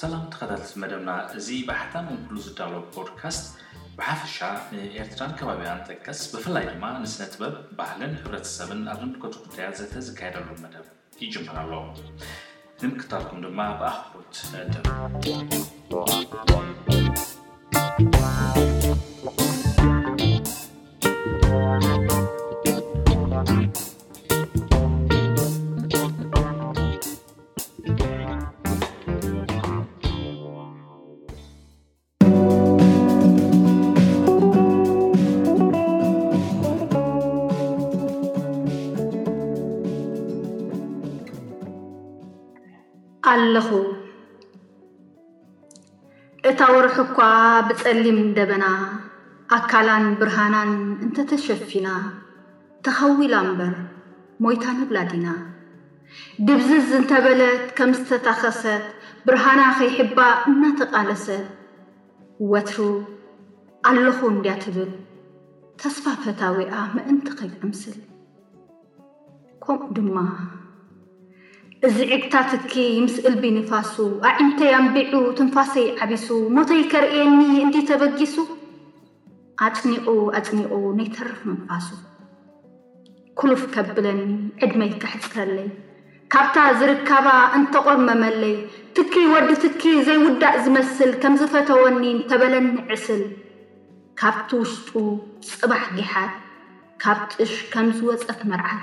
ሰላም ተኸታተልቲ መደብና፣ እዚ ብሓታ መንክሉ ዝዳሎ ፖድካስት ብሓፈሻ ንኤርትራን ከባቢኣን ጠቀስ ብፍላይ ድማ ንስነ ጥበብ፣ ባህልን ሕብረተሰብን ኣብ ዝምልከቱ ጉዳያት ዘተ ዝካየደሉ መደብ ይጅምር ኣሎ። ንምክታልኩም ድማ ብኣኽብሮት ንዕድም። ኣለኹ እታ ወርሒ'ኳ ብጸሊም ደበና ኣካላን ብርሃናን እንተተሸፊና ተኸዊላ'ምበር ሞይታ ንብላ ዲና? ድብዝዝ እንተበለት ከም ዝተታኸሰት ብርሃና ከይሕባ እናተቓለሰት ወትሩ ኣለኹ እንድያ ትብል ተስፋ ፈታዊኣ ምእንቲ ከይተምስል። ከምኡ ድማ እዚ ዒግታ ትኪ ምስ እልቢ ንፋሱ ኣዒንተይ ኣንቢዑ ትንፋሰይ ዓቢሱ ሞተይ ከርእየኒ እንድዩ ተበጊሱ። ኣጽኒቑ ኣጽኒቑ ነይተርፍ ምንፋሱ ኩሉፍ ከብለኒ ዕድመይ ከሕጽረለይ ካብታ ዝርካባ እንተቖርመመለይ ትኪ ወዲ ትኪ ዘይውዳእ ዝመስል ከም ዝፈተወኒ እንተበለኒ ዕስል ካብቲ ውሽጡ ጽባሕ ጊሓት ካብ ጥሽ ከም ዝወጸት መርዓት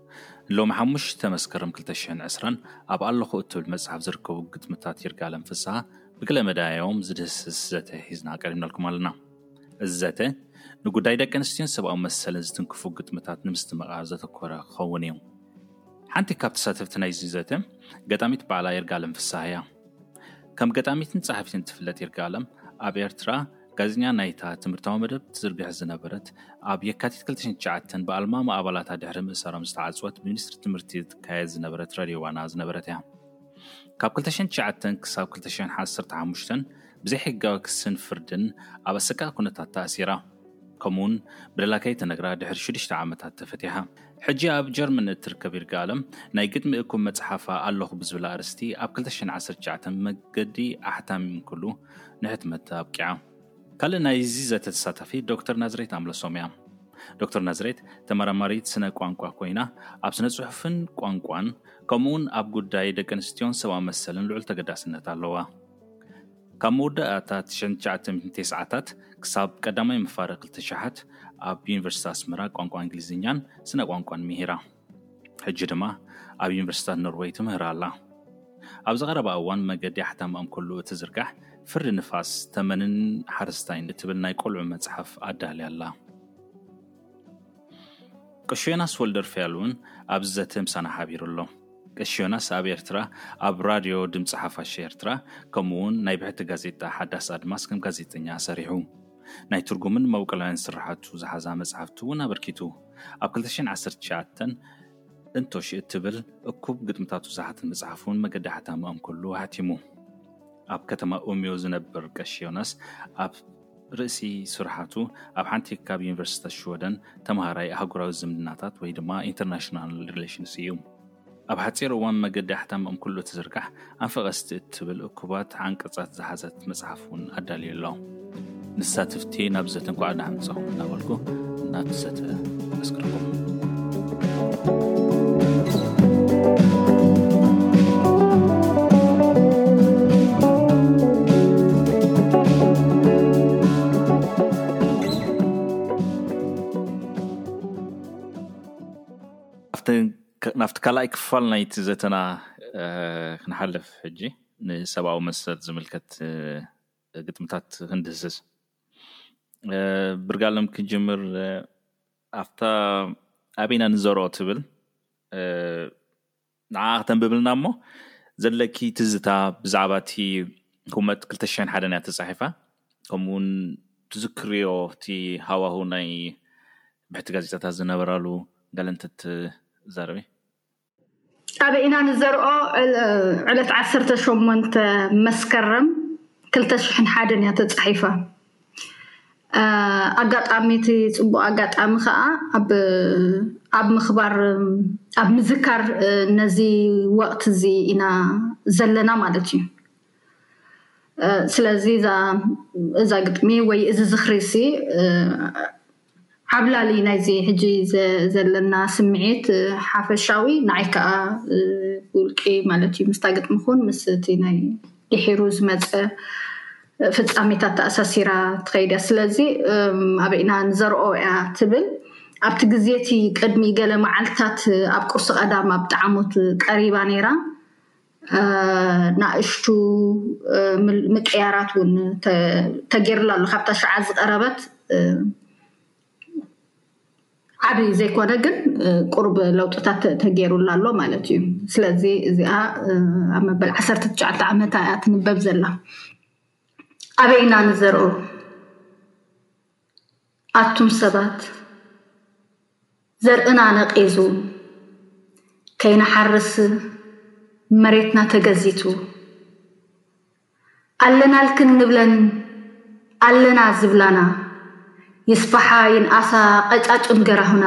ሎሚ ሓሙሽተ መስከረም ክልተ ሽሕን ዕስራን ኣብ ኣለኹ እትብል መጽሓፍ ዝርከቡ ግጥምታት ይርጋለም ፍስሃ ብግለ መዳዮም ዝድህስስ ዘተ ሒዝና ቀሪብናልኩም ኣለና። እዚ ዘተ ንጉዳይ ደቂ ኣንስትዮን ሰብኣዊ መሰልን ዝትንክፉ ግጥምታት ንምስትምቓር ዘተኮረ ክኸውን እዩ። ሓንቲ ካብ ተሳተፍቲ ናይዚ ዘተ ገጣሚት ባዕላ ይርጋለም ፍስሃ እያ። ከም ገጣሚትን ጸሓፊትን ትፍለጥ ይርጋለም ኣብ ኤርትራ ጋዜጠኛ ናይታ ትምህርታዊ መደብ ትዝርግሕ ዝነበረት፣ ኣብ የካቲት ክልተ ሽሕን ትሽዓተን ብኣልማማ ኣባላታ ድሕሪ ምእሳሮም ዝተዓጽወት ብሚኒስትሪ ትምህርቲ ትካየድ ዝነበረት ረድዮ ዋና ዝነበረት እያ። ካብ ክልተ ሽሕን ትሽዓተን ክሳብ ክልተ ሽሕን ዓሰርተ ሓሙሽተን ብዘይሕጋዊ ክስን ፍርድን ኣብ ኣሰቃቂ ኩነታት ተኣሲራ ከምኡውን በደላ ከይተነግራ ድሕሪ ሽዱሽተ ዓመታት ተፈቲሓ ሕጂ ኣብ ጀርመን እትርከብ ይርጋኣለም ናይ ግጥሚ እኩብ መጽሓፋ ኣለኹ ብዝብል ኣርእስቲ ኣብ ክልተ ሽሕን ዓሰርተ ትሽዓተን ብመገዲ ኣሕታሚ እንክሉ ንሕትመት ኣብቂዓ። ካልእ ናይዚ ዘተ ተሳታፊ ዶክተር ናዝሬት ኣምለሶም እያ። ዶክተር ናዝሬት ተመራማሪት ስነ ቋንቋ ኮይና ኣብ ስነ ጽሑፍን ቋንቋን ከምኡውን ኣብ ጉዳይ ደቂ ኣንስትዮን ሰብኣዊ መሰልን ልዑል ተገዳስነት ኣለዋ። ካብ መወዳእታ ትሸዓታት ክሳብ ቀዳማይ መፋርቕ ትሽሓት ኣብ ዩኒቨርሲቲ ኣስመራ ቋንቋ እንግሊዝኛን ስነ ቋንቋን ምሂራ። ሕጂ ድማ ኣብ ዩኒቨርሲታት ኖርወይ ትምህር ኣላ። ኣብዚ ቀረባ እዋን መገዲ ኣሕታማኦም ኩሉ እትዝርጋሕ ፍርዲ ንፋስ ተመንን ሓረስታይን እትብል ናይ ቆልዑ መጽሓፍ ኣዳልያ ኣላ። ቀሺ ዮናስ ወልደርፍያል እውን ኣብዚ ዘተ ምሳና ሓቢሩ ኣሎ። ቀሺ ዮናስ ኣብ ኤርትራ ኣብ ራድዮ ድምጺ ሓፋሽ ኤርትራ ከምኡ'ውን ናይ ብሕቲ ጋዜጣ ሓዳስ ኣድማስ ከም ጋዜጠኛ ሰሪሑ። ናይ ትርጉምን መብቆላውያን ስርሓቱ ዝሓዛ መጻሕፍቲ እውን ኣበርኪቱ። ኣብ ክልተ ሽሕን ዓሰርተ ትሽዓተን እንቶሽ እትብል እኩብ ግጥምታቱ ዝሓተት መጽሓፍ እውን መገዲ ሓታሚ ኣምኮሉ ኣሕቲሙ። ኣብ ከተማ ኡምዮ ዝነብር ቀሺ ዮናስ ኣብ ርእሲ ስርሓቱ ኣብ ሓንቲ ካብ ዩኒቨርሲታት ሽወደን ተምሃራይ ኣህጉራዊ ዝምድናታት ወይ ድማ ኢንተርናሽናል ሪሌሽንስ እዩ። ኣብ ሓጺር እዋን መገዲ ኣሕታም እምኩሉ ትዝርጋሕ ኣንፈቐስቲ እትብል እኩባት ዓንቀጻት ዝሓዘት መጽሓፍ እውን ኣዳልዩ ኣሎ ንሳትፍቲ ናብ ዘተ እንኳዕ ደሓን ምጻኹም እናበልኩ ናብ ዘተ ኣስክርኩም ናብቲ ካልኣይ ክፋል ናይቲ ዘተና ክንሓልፍ ሕጂ ንሰብኣዊ መሰል ዝምልከት ግጥምታት ክንድህስስ ብርጋለም ክንጅምር ኣብታ ኣበይና ንዘሮ ትብል ንዓ ክተንብብልና እሞ ዘለኪ ትዝታ ብዛዕባ እቲ ህውመት 201 እያ ተጻሒፋ ከምኡውን ትዝክርዮ እቲ ሃዋሁ ናይ ብሕቲ ጋዜጣታት ዝነበራሉ ገለ እንተትዛረቢ። ኣበይ ኢና ንዘርኦ ዕለት ዓሰርተ ሸሞንተ መስከረም ክልተ ሽሕን ሓደን እያ ተጻሒፋ። ኣጋጣሚ እቲ ጽቡቅ ኣጋጣሚ ከኣ ኣብ ኣብ ምኽባር ኣብ ምዝካር ነዚ ወቅት እዚ ኢና ዘለና ማለት እዩ። ስለዚ እዛ እዛ ግጥሚ ወይ እዚ ዝኽሪ እዚ ዓብላሊ ናይዚ ሕጂ ዘለና ስምዒት ሓፈሻዊ ንዓይ ከዓ ብውልቂ ማለት እዩ ምስታ ግጥሚ ኹን ምስ እቲ ናይ ድሒሩ ዝመፀ ፍፃሜታት ተኣሳሲራ ትኸይድ እያ ስለዚ ኣበይና ንዘርኦ እያ ትብል ኣብቲ ግዜ እቲ ቅድሚ ገለ መዓልትታት ኣብ ቁርሲ ቀዳም ኣብ ጠዓሞት ቀሪባ ነይራ ናእሽቱ ምቅያራት እውን ተገይርሉ ኣሎ ካብታ ሽዓት ዝቀረበት ዓብ ዘይኮነ ግን ቁርብ ለውጥታት ተገይሩሉ ኣሎ ማለት እዩ ስለዚ እዚኣ ኣብ መበል ዓሰርተ ትሽዓተ ዓመታ እያ ትንበብ ዘላ ኣበይና ንዘርኦ ኣቱም ሰባት ዘርእና ነቂዙ ከይንሓርስ መሬትና ተገዚቱ ኣለናልክን ንብለን ኣለና ዝብላና ይስፋሓ ይንኣሳ ቀጫጭን ገራሁና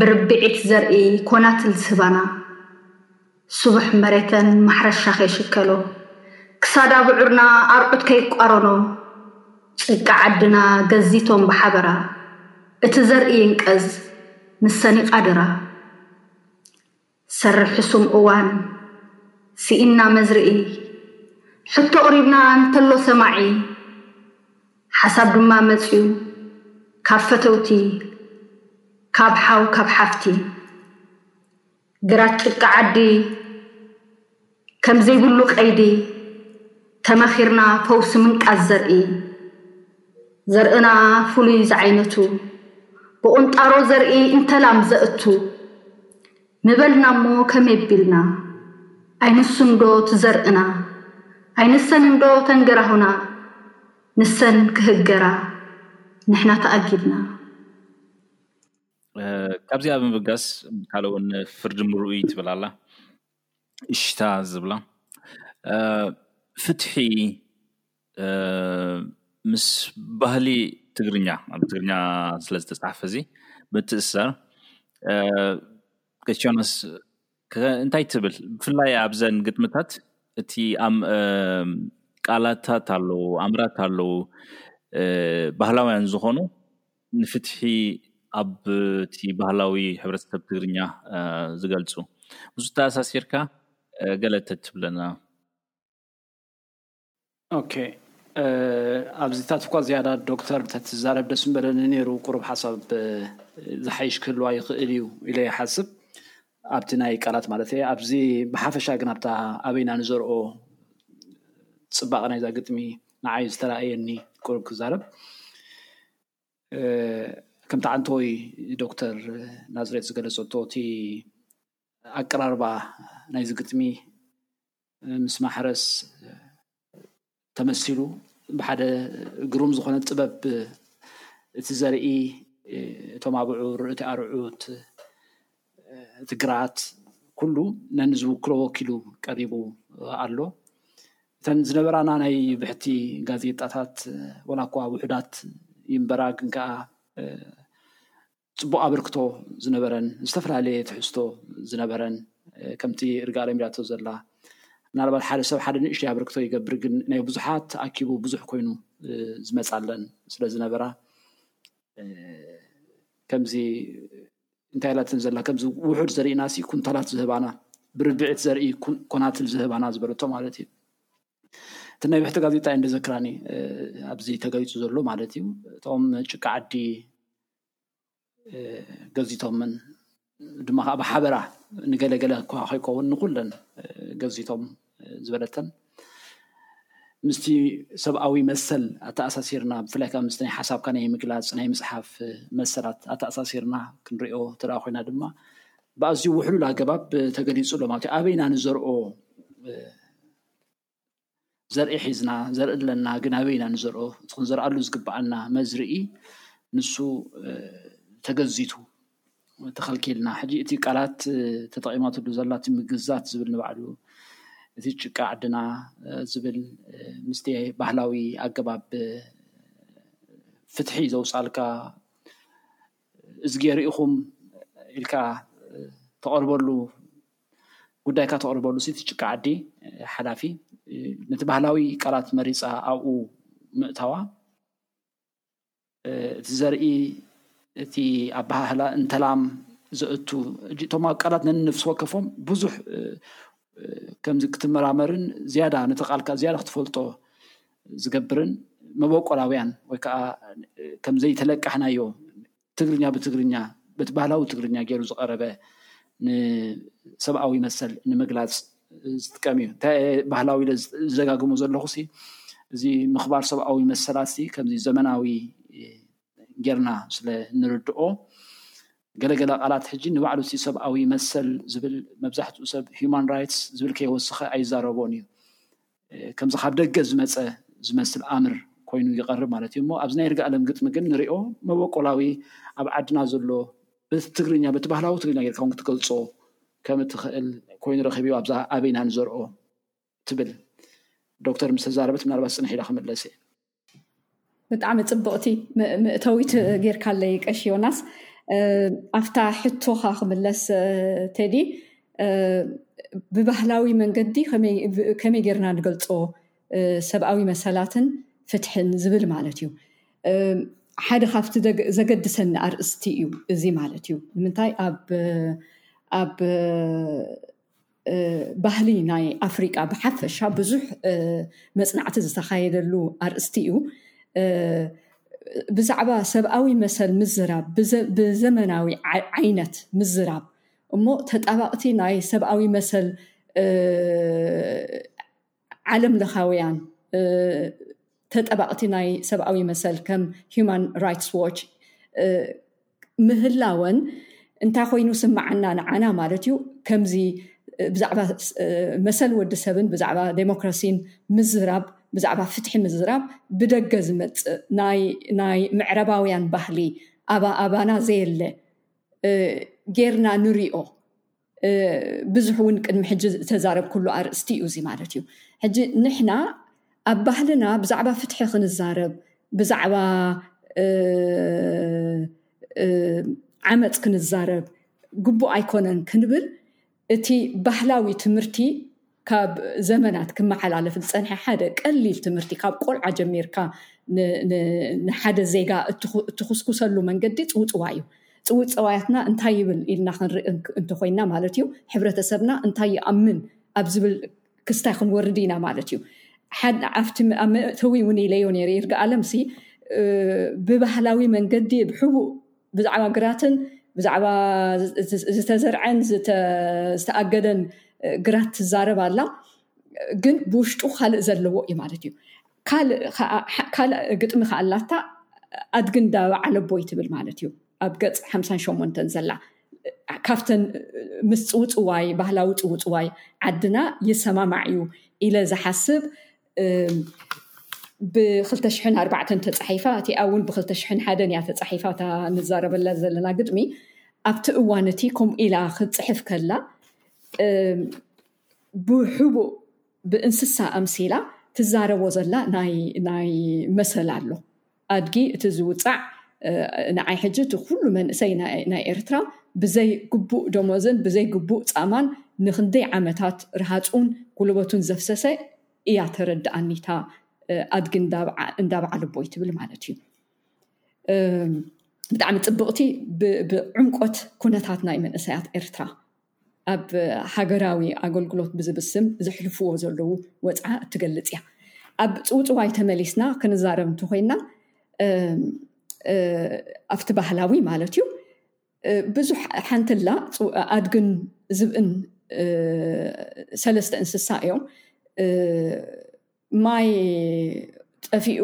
ብርቢዒት ዘርኢ ኮናትል ዝህባና ሱብሕ መሬተን ማሕረሻ ከይሽከሎ ክሳዳ ብዑርና ኣርዑት ከይቋረኖ ጭቃ ዓድና ገዚቶም ብሓበራ እቲ ዘርኢ ይንቀዝ ንሰን ይቓድራ ሰሪ ሕሱም እዋን ስኢንና መዝርኢ ሕቶ ኣቕሪብና እንተሎ ሰማዒ ሓሳብ ድማ መጽዩ ካብ ፈተውቲ ካብ ሓው ካብ ሓፍቲ ግራት ጭቃ ዓዲ ከም ዘይብሉ ቀይዲ ተማኺርና ፈውሲ ምንቃዝ ዘርኢ ዘርእና ፍሉይ ዝዓይነቱ ብቑንጣሮ ዘርኢ እንተላም ዘእቱ ምበልና እሞ ከመይ ቢልና ኣይንሱንዶ ትዘርእና ኣይንሰንንዶ ተንገራሁና ንሰን ክህገራ ንሕና ተኣጊድና ካብዚኣ ብምብጋስ ካልእ እውን ፍርዲ ምርኡይ ትብል ኣላ እሽታ ዝብላ ፍትሒ ምስ ባህሊ ትግርኛ ኣብ ትግርኛ ስለ ዝተፃሓፈ እዚ ምትእስሳር ከቸነስ እንታይ ትብል ብፍላይ ኣብዘን ግጥምታት እቲ ቃላታት ኣለዉ ኣምራት ኣለዉ ባህላውያን ዝኾኑ ንፍትሒ ኣብቲ ባህላዊ ሕብረተሰብ ትግርኛ ዝገልፁ ምስ ተኣሳሲርካ ገለ ተትብለና። ኦኬ ኣብዚታት እኳ ዝያዳ ዶክተር ተትዛረብ ደስ ምበለኒ ነይሩ ቁሩብ ሓሳብ ዝሓይሽ ክህልዋ ይኽእል እዩ ኢለ ይሓስብ ኣብቲ ናይ ቃላት ማለት እየ ኣብዚ ብሓፈሻ ግን ኣብታ ኣበይና ንዘርኦ ፅባቐ ናይዛ ግጥሚ ንዓይ ዝተረኣየኒ ቅሩብ ክዛረብ ከምቲ ዓንተወይ ዶክተር ናዝሬት ዝገለፀቶ እቲ ኣቀራርባ ናይዚ ግጥሚ ምስ ማሕረስ ተመሲሉ ብሓደ ግሩም ዝኾነ ጥበብ እቲ ዘርኢ እቶም ኣብዑር እቲ ኣርዑት እቲ ግራት ኩሉ ነንዝውክሎ ወኪሉ ቀሪቡ ኣሎ። እተን ዝነበራና ናይ ብሕቲ ጋዜጣታት ወላ እኳ ውሑዳት ይንበራ ግን ከኣ ፅቡቕ ኣበርክቶ ዝነበረን ዝተፈላለየ ትሕዝቶ ዝነበረን ከምቲ ርግኣለም ኢላቶ ዘላ ምናልባት ሓደ ሰብ ሓደ ንእሽተይ ኣበርክቶ ይገብር ግን ናይ ብዙሓት ኣኪቡ ብዙሕ ኮይኑ ዝመፃለን ስለ ዝነበራ ከምዚ እንታይ ኢላትን ዘላ ከምዚ ውሑድ ዘርእና ሲ ኩንታላት ዝህባና ብርብዒት ዘርኢ ኮናትል ዝህባና ዝበለቶ ማለት እዩ እቲ ናይ ብሕቲ ጋዜጣ እየ እንደዘክራኒ ኣብዚ ተገሊፁ ዘሎ ማለት እዩ እቶም ጭቃ ዓዲ ገዚቶምን ድማ ከዓ ብሓበራ ንገለገለ እኳ ከይከውን ንኩለን ገዚቶም ዝበለተን ምስቲ ሰብኣዊ መሰል ኣተኣሳሲርና ብፍላይ ከዓ ምስ ናይ ሓሳብካ ናይ ምግላፅ ናይ ምፅሓፍ መሰላት ኣተኣሳሲርና ክንሪኦ ተዳ ኮይና ድማ ብኣዝዩ ውሕሉል ኣገባብ ተገሊፁ ኣሎ ማለት እዩ ኣበይና ንዘርኦ ዘርኢ ሒዝና ዘርኢ ኣለና ግን ኣበይ ኢና ንዘርኦ እቲ ክንዘርኣሉ ዝግብኣና መዝርኢ ንሱ ተገዚቱ ተኸልኪልና ሕጂ እቲ ቃላት ተጠቒማትሉ ዘላ እቲ ምግዛት ዝብል ንባዕሉ እቲ ጭቃ ዓድና ዝብል ምስቲ ባህላዊ ኣገባብ ፍትሒ ዘውፃልካ እዚ ገይሩ ኢኹም ኢልካ ተቐርበሉ ጉዳይካ ተቕርበሉ እቲ ጭቃ ዓዲ ሓላፊ ነቲ ባህላዊ ቃላት መሪጻ ኣብኡ ምእታዋ እቲ ዘርኢ እቲ ኣበሃህላ እንተላም ዘእቱ እቶም ቃላት ነንነፍሲ ወከፎም ብዙሕ ከምዚ ክትመራመርን ዝያዳ ነቲ ቃልካ ዝያዳ ክትፈልጦ ዝገብርን መበቆላውያን ወይ ከዓ ከም ዘይተለቃሕናዮ ትግርኛ ብትግርኛ በቲ ባህላዊ ትግርኛ ገይሩ ዝቐረበ ንሰብኣዊ መሰል ንምግላፅ ዝጥቀም እዩ እንታይ ባህላዊ ኢለ ዝደጋግሞ ዘለኹ ሲ እዚ ምኽባር ሰብኣዊ መሰላት ሲ ከምዚ ዘመናዊ ጌርና ስለ ንርድኦ ገለገለ ቃላት ሕጂ ንባዕሉ እቲ ሰብኣዊ መሰል ዝብል መብዛሕትኡ ሰብ ሂዩማን ራይትስ ዝብል ከይወሰኸ ኣይዛረቦን እዩ ከምዚ ካብ ደገ ዝመጸ ዝመስል ኣምር ኮይኑ ይቐርብ ማለት እዩ እሞ ኣብዚ ናይ ይርጋኣለም ግጥሚ ግን ንሪኦ መበቆላዊ ኣብ ዓድና ዘሎ በቲ ትግርኛ በቲ ባህላዊ ትግርኛ ጌርካ እውን ክትገልጾ ከም እትኽእል ኮይኑ ረኺብዮ ኣብዛ ኣበይና ንዘርኦ ትብል ዶክተር ምስ ተዛረበት ምናልባት ጽንሕ ኢላ ክምለስ እየ ብጣዕሚ ፅብቕቲ መእተዊት ጌርካለይ ቀሺ ዮናስ ኣብታ ሕቶኻ ክምለስ ቴዲ ብባህላዊ መንገዲ ከመይ ጌርና ንገልፆ ሰብኣዊ መሰላትን ፍትሕን ዝብል ማለት እዩ ሓደ ካብቲ ዘገድሰኒ ኣርእስቲ እዩ እዚ ማለት እዩ ንምንታይ ኣብ ባህሊ ናይ ኣፍሪቃ ብሓፈሻ ብዙሕ መጽናዕቲ ዝተኻየደሉ ኣርእስቲ እዩ። ብዛዕባ ሰብኣዊ መሰል ምዝራብ ብዘመናዊ ዓይነት ምዝራብ እሞ ተጣባቕቲ ናይ ሰብኣዊ መሰል ዓለም ለኻውያን ተጠባቕቲ ናይ ሰብኣዊ መሰል ከም ሁማን ራይትስ ዎች ምህላወን እንታይ ኮይኑ ስማዓና ንዓና ማለት እዩ ከምዚ ብዛዕባ መሰል ወዲ ሰብን ብዛዕባ ዴሞክራሲን ምዝራብ ብዛዕባ ፍትሒ ምዝራብ ብደገ ዝመፅእ ናይ ምዕረባውያን ባህሊ ኣኣባና ዘየለ ጌርና ንሪኦ ብዙሕ እውን ቅድሚ ሕጂ ዝተዛረብኩሉ ኣርእስቲ እዩ እዚ ማለት እዩ ሕጂ ንሕና ኣብ ባህልና ብዛዕባ ፍትሒ ክንዛረብ ብዛዕባ ዓመፅ ክንዛረብ ግቡእ ኣይኮነን ክንብል እቲ ባህላዊ ትምህርቲ ካብ ዘመናት ክመሓላለፍ ዝጸንሐ ሓደ ቀሊል ትምህርቲ ካብ ቆልዓ ጀሚርካ ንሓደ ዜጋ እትኹስኩሰሉ መንገዲ ጽውጽዋይ እዩ። ጽውጽዋያትና እንታይ ይብል ኢልና ክንርኢ እንተኾይና ማለት እዩ ሕብረተሰብና እንታይ ይኣምን ኣብ ዝብል ክስታይ ክንወርድ ኢና ማለት እዩ። ኣብቲ ኣብ መእተዊ እውን ኢለዮ ነይረ ይርጋኣለም ሲ ብባህላዊ መንገዲ ብሕቡእ ብዛዕባ ግራትን ብዛዕባ ዝተዘርዐን ዝተኣገደን ግራት ትዛረብ ኣላ ግን ብውሽጡ ካልእ ዘለዎ እዩ ማለት እዩ ካልእ ግጥሚ ከዓ ኣላታ ኣድጊ እንዳ ዓለቦይ ትብል ማለት እዩ ኣብ ገፅ ሓምሳን ሸሞንተን ዘላ ካብተን ምስ ፅውፅዋይ ባህላዊ ፅውፅዋይ ዓድና ይሰማማዕ እዩ ኢለ ዝሓስብ ብክልተ ሽሕን ኣርባዕተን ተፃሒፋ እቲኣ እውን ብክልተ ሽሕን ሓደን እያ ተፃሒፋ እታ ንዛረበላ ዘለና ግጥሚ ኣብቲ እዋን እቲ ከምኡ ኢላ ክትፅሕፍ ከላ ብሕቡእ ብእንስሳ ኣምሲላ ትዛረቦ ዘላ ናይ መሰል ኣሎ ኣድጊ እቲ ዝውጻዕ ንዓይ ሕጂ እቲ ኩሉ መንእሰይ ናይ ኤርትራ ብዘይ ግቡእ ደሞዝን ብዘይ ግቡእ ጻማን ንክንደይ ዓመታት ርሃጹን ጉልበቱን ዘፍሰሰ ኢያ ተረድኣኒ እታ ኣድጊ እንዳ በዓልቦይ ትብል ማለት ኢዩ ብጣዕሚ ጽብቅቲ ብዕምቆት ኩነታት ናይ መንእሰያት ኤርትራ። ኣብ ሃገራዊ ኣገልግሎት ብዝብል ስም ዘሕልፍዎ ዘለዉ ወጽዓ እትገልጽ እያ። ኣብ ጽውጽዋይ ተመሊስና ክንዛረብ እንተኾይንና ኣብቲ ባህላዊ ማለት እዩ ብዙሕ ሓንትላ ኣድግን ዝብእን ሰለስተ እንስሳ እዮም። ማይ ጠፊኡ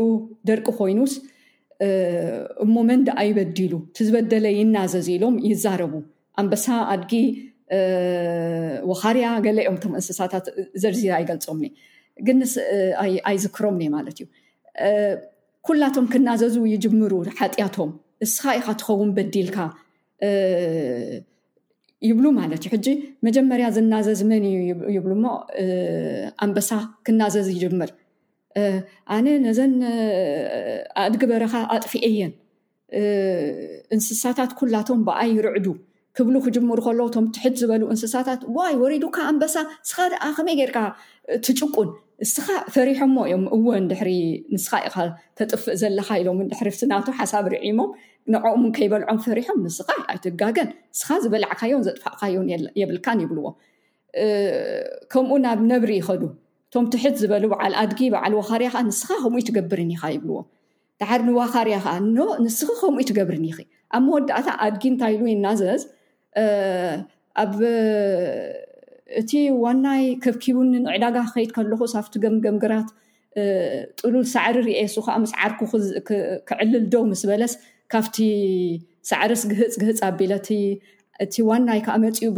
ደርቂ ኮይኑስ እሞ መን ደኣ ይበዲሉ እቲ ዝበደለ ይናዘዝ ኢሎም ይዛረቡ ኣንበሳ ኣድጊ ወኻርያ ገለ እዮም እቶም እንስሳታት ዘርዚረ ኣይገልጾምኒ ግንስ ኣይዝክሮምኒ ማለት እዩ ኩላቶም ክናዘዙ ይጅምሩ ሓጢኣቶም እስኻ ኢኻ ትኸውን በዲልካ ይብሉ ማለት እዩ ሕጂ መጀመርያ ዝናዘዝ መን እዩ ይብሉ እሞ ኣንበሳ ክናዘዝ ይጅምር ኣነ ነዘን ኣእድጊ በረኻ ኣጥፍኤ እየን እንስሳታት ኩላቶም ብኣ ይርዕዱ ክብሉ ክጅምሩ ከለዉ እቶም ትሕት ዝበሉ እንስሳታት ዋይ ወሪዱካ ኣንበሳ እስኻ ደኣ ከመይ ጌርካ ትጭቁን እስኻ ፈሪሖሞ እዮም እወ ንድሕሪ ንስኻ ኢኻ ተጥፍእ ዘለካ ኢሎም ንድሕሪ ስናቱ ሓሳብ ርዒሞም ንዕኦም ውን ከይበልዖም ፈሪሖም ንስኻ ኣይትጋገን ንስኻ ዝበላዕካዮን ዘጥፋእካዮን የብልካን ይብልዎ ከምኡ ናብ ነብሪ ይኸዱ እቶም ትሕት ዝበሉ በዓል ኣድጊ በዓል ዋኻርያ ከዓ ንስኻ ከምኡ ይትገብርን ኢኻ ይብልዎ ድሓር ንዋኻርያ ከዓ ኖ ንስኺ ከምኡ ይትገብርን ኢኺ ኣብ መወዳእታ ኣድጊ እንታይ ኢሉ ይናዘዝ ኣብ እቲ ዋናይ ከብኪቡኒ ንዕዳጋ ክኸይድ ከለኹስ ኣብቲ ገምገም ግራት ጥሉል ሳዕሪ ርኤ እሱ ከዓ ምስ ዓርኩ ክዕልል ደው ምስ በለስ ካብቲ ሳዕርስ ግህፅ ግህፅ ኣቢለ እቲ ዋናይ ከዓ መፂኡ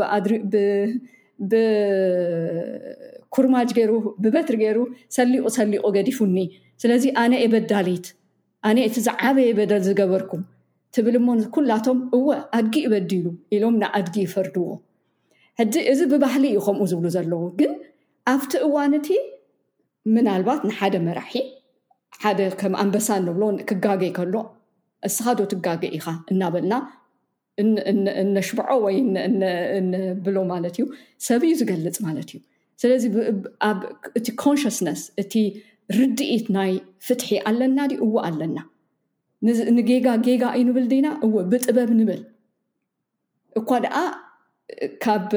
ብኩርማጅ ገይሩ ብበትሪ ገይሩ ሰሊቑ ሰሊቑ ገዲፉኒ ስለዚ ኣነ እየ በዳሊት ኣነ እቲ ዝዓበየ በደል ዝገበርኩም ትብል እሞ ንኩላቶም እወ ኣድጊ በዲሉ ኢሎም ንኣድጊ ይፈርድዎ ሕጂ እዚ ብባህሊ እዩ ከምኡ ዝብሉ ዘለዉ ግን ኣብቲ እዋን እቲ ምናልባት ንሓደ መራሒ ሓደ ከም ኣንበሳ እንብሎ ክጋገይ ከሎ እስኻ ዶ ትጋገ ኢኻ እናበልና እነሽብዖ ወይ እነብሎ ማለት እዩ ሰብ እዩ ዝገልፅ ማለት እዩ ስለዚ ኣብ እቲ ኮንሽስነስ እቲ ርድኢት ናይ ፍትሒ ኣለና ዲ እዎ ኣለና ንጌጋ ጌጋ እዩ ንብል ዲና እዎ ብጥበብ ንብል እኳ ደኣ ካብ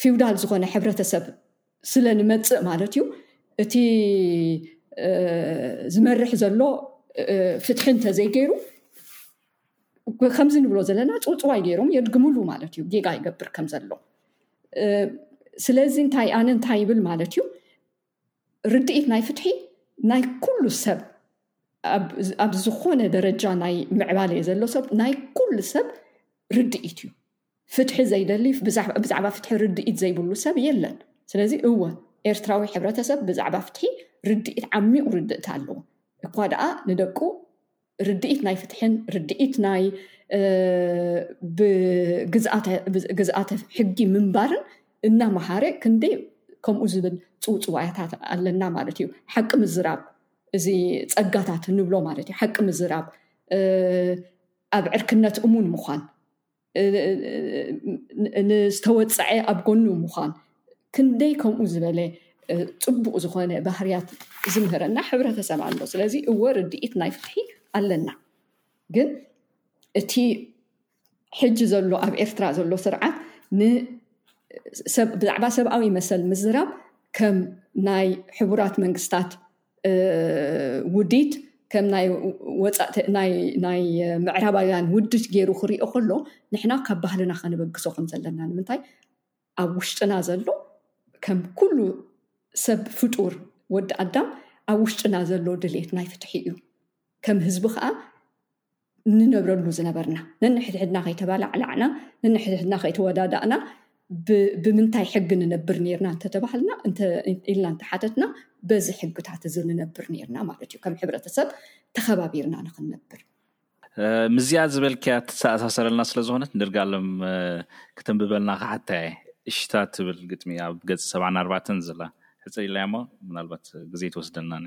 ፊውዳል ዝኾነ ሕብረተሰብ ስለ ንመጽእ ማለት እዩ እቲ ዝመርሕ ዘሎ ፍትሒ እንተዘይገይሩ ከምዚ ንብሎ ዘለና ፅውፅዋይ ገይሮም የድግምሉ ማለት እዩ ጌጋ ይገብር ከም ዘሎ ስለዚ እንታይ ኣነ እንታይ ይብል ማለት እዩ ርድኢት ናይ ፍትሒ ናይ ኩሉ ሰብ ኣብ ዝኾነ ደረጃ ናይ ምዕባለ ዘሎ ሰብ ናይ ኩሉ ሰብ ርድኢት እዩ ፍትሒ ዘይደሊ ብዛዕባ ፍትሒ ርድኢት ዘይብሉ ሰብ የለን። ስለዚ እወ ኤርትራዊ ሕብረተሰብ ብዛዕባ ፍትሒ ርድኢት ዓሚቝ ርድእት ኣለዎ። እኳ ደኣ ንደቁ ርድኢት ናይ ፍትሕን ርድኢት ናይ ብግዝኣተ ሕጊ ምንባርን እናመሃረ ክንደይ ከምኡ ዝብል ጽውጽዋያታት ኣለና ማለት እዩ። ሓቂ ምዝራብ እዚ ጸጋታት ንብሎ ማለት እዩ። ሓቂ ምዝራብ ኣብ ዕርክነት እሙን ምዃን ንዝተወፀዐ ኣብ ጎኑ ምዃን ክንደይ ከምኡ ዝበለ ፅቡቅ ዝኾነ ባህርያት ዝምህረና ሕብረተሰብ ኣሎ ስለዚ እወ ርድኢት ናይ ፍትሒ ኣለና ግን እቲ ሕጂ ዘሎ ኣብ ኤርትራ ዘሎ ስርዓት ንሰብ ብዛዕባ ሰብኣዊ መሰል ምዝራብ ከም ናይ ሕቡራት መንግስታት ውዲት ከም ናይ ወፃእ ናይ ምዕራባውያን ውድት ገይሩ ክሪኦ ከሎ ንሕና ካብ ባህልና ከነበግሶ ከም ዘለና ንምንታይ ኣብ ውሽጥና ዘሎ ከም ኩሉ ሰብ ፍጡር ወዲ ኣዳም ኣብ ውሽጥና ዘሎ ድሌት ናይ ፍትሒ እዩ ከም ህዝቢ ከዓ ንነብረሉ ዝነበርና ነንሕድሕድና ከይተባላዕላዕና ነንሕድሕድና ከይተወዳዳእና ብምንታይ ሕጊ ንነብር ነርና እንተተባሃልና ኢልና እንተሓተትና በዚ ሕግታት እዚ ንነብር ነርና ማለት እዩ ከም ሕብረተሰብ ተኸባቢርና ንክንነብር ምስዚኣ ዝበልክያ ትተኣሳሰረልና ስለዝኾነት ንድርጋሎም ክተንብበልና ክሓታ እየ እሽታ ትብል ግጥሚ ኣብ ገፂ ሰብዓን ኣርባዕተን ዘላ ሕፅር ኢላያ እሞ ምናልባት ግዜ ትወስደና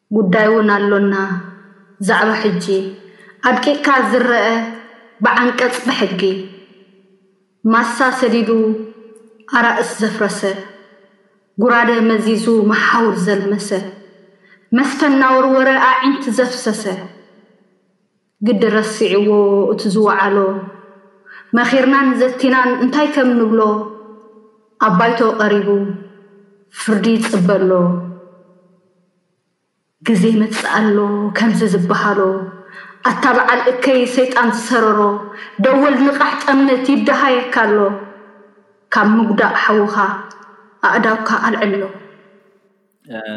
ጉዳይ ውን ኣሎና ብዛዕባ ሕጂ ኣድቂቅካ ዝረኣ ብዓንቀጽ ብሕጊ ማሳ ሰዲዱ ኣራእስ ዘፍረሰ ጉራደ መዚዙ መሓውር ዘልመሰ መስፈን ናወርወረ ኣዒንቲ ዘፍሰሰ ግዲ ረሲዕዎ እቲ ዝወዓሎ መኺርናን ዘቲናን እንታይ ከም ንብሎ ኣብ ባይቶ ቀሪቡ ፍርዲ ይጽበ ኣሎ ግዜ ይመጽእ ኣሎ ከምዚ ዝበሃሎ ኣታ በዓል እከይ ሰይጣን ዝሰረሮ ደወል ንቃሕ ጠምት ይደሃየካ ኣሎ ካብ ምጉዳእ ሓውኻ ኣእዳውካ ኣልዕሎ።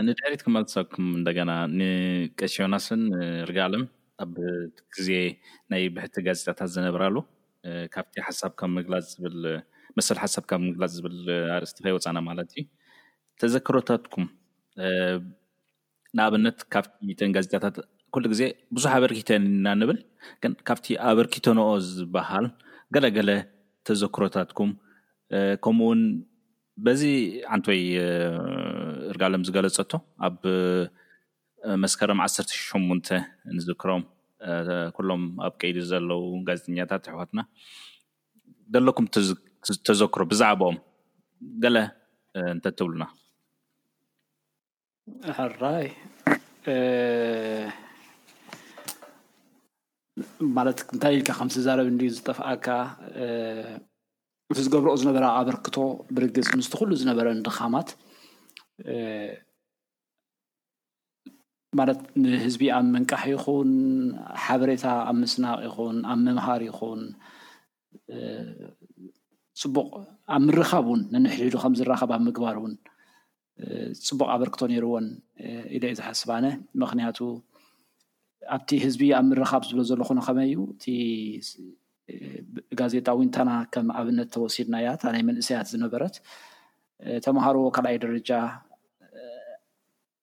ንድሕሪት ክመልሰኩም እንደገና ንቀሺ ዮናስን ንርጋኣለም። ኣብ ግዜ ናይ ብሕቲ ጋዜጣታት ዝነብራሉ ካብቲ ሓሳብ ካብ ምግላፅ ዝብል መሰል ሓሳብ ካብ ምግላፅ ዝብል ኣርእስቲ ከይወፃእና ማለት እዩ ተዘክሮታትኩም ንኣብነት ካብተን ጋዜጣታት ኩሉ ግዜ ብዙሕ ኣበርኪተን ኢና ንብል ግን ካብቲ ኣበርኪተንኦ ዝበሃል ገለገለ ተዘክሮታትኩም ከምኡ ውን በዚ ዓንተወይ እርጋለም ዝገለፀቶ ኣብ መስከረም ዓሰርተ ሸሞንተ ንዝክሮም ኩሎም ኣብ ቀይዲ ዘለዉ ጋዜጠኛታት ኣሕዋትና ዘለኩም ተዘክሮ ብዛዕባኦም ገለ እንተትብሉና። ሕራይ ማለት እንታይ ኢልካ ከም ትዛረብ እንድዩ ዝጠፍኣካ እቲ ዝገብረኦ ዝነበረ ኣበርክቶ ብርግፅ ምስቲ ኩሉ ዝነበረን ድኻማት ማለት ንህዝቢ ኣብ ምንቃሕ ይኹን ሓበሬታ ኣብ ምስናቕ ይኹን ኣብ ምምሃር ይኹን ፅቡቕ ኣብ ምርኻብ እውን ነንሕድሕዱ ከም ዝራኸብ ኣብ ምግባር እውን ፅቡቕ ኣበርክቶ ነይርወን ኢለ እየ ዝሓስብ ኣነ ምክንያቱ ኣብቲ ህዝቢ ኣብ ምርኻብ ዝብሎ ዘለኹ ንኸመይ እዩ እቲ ጋዜጣ ዊንታና ከም ኣብነት ተወሲድናያ እታ ናይ መንእሰያት ዝነበረት ተምሃሮ ካልኣይ ደረጃ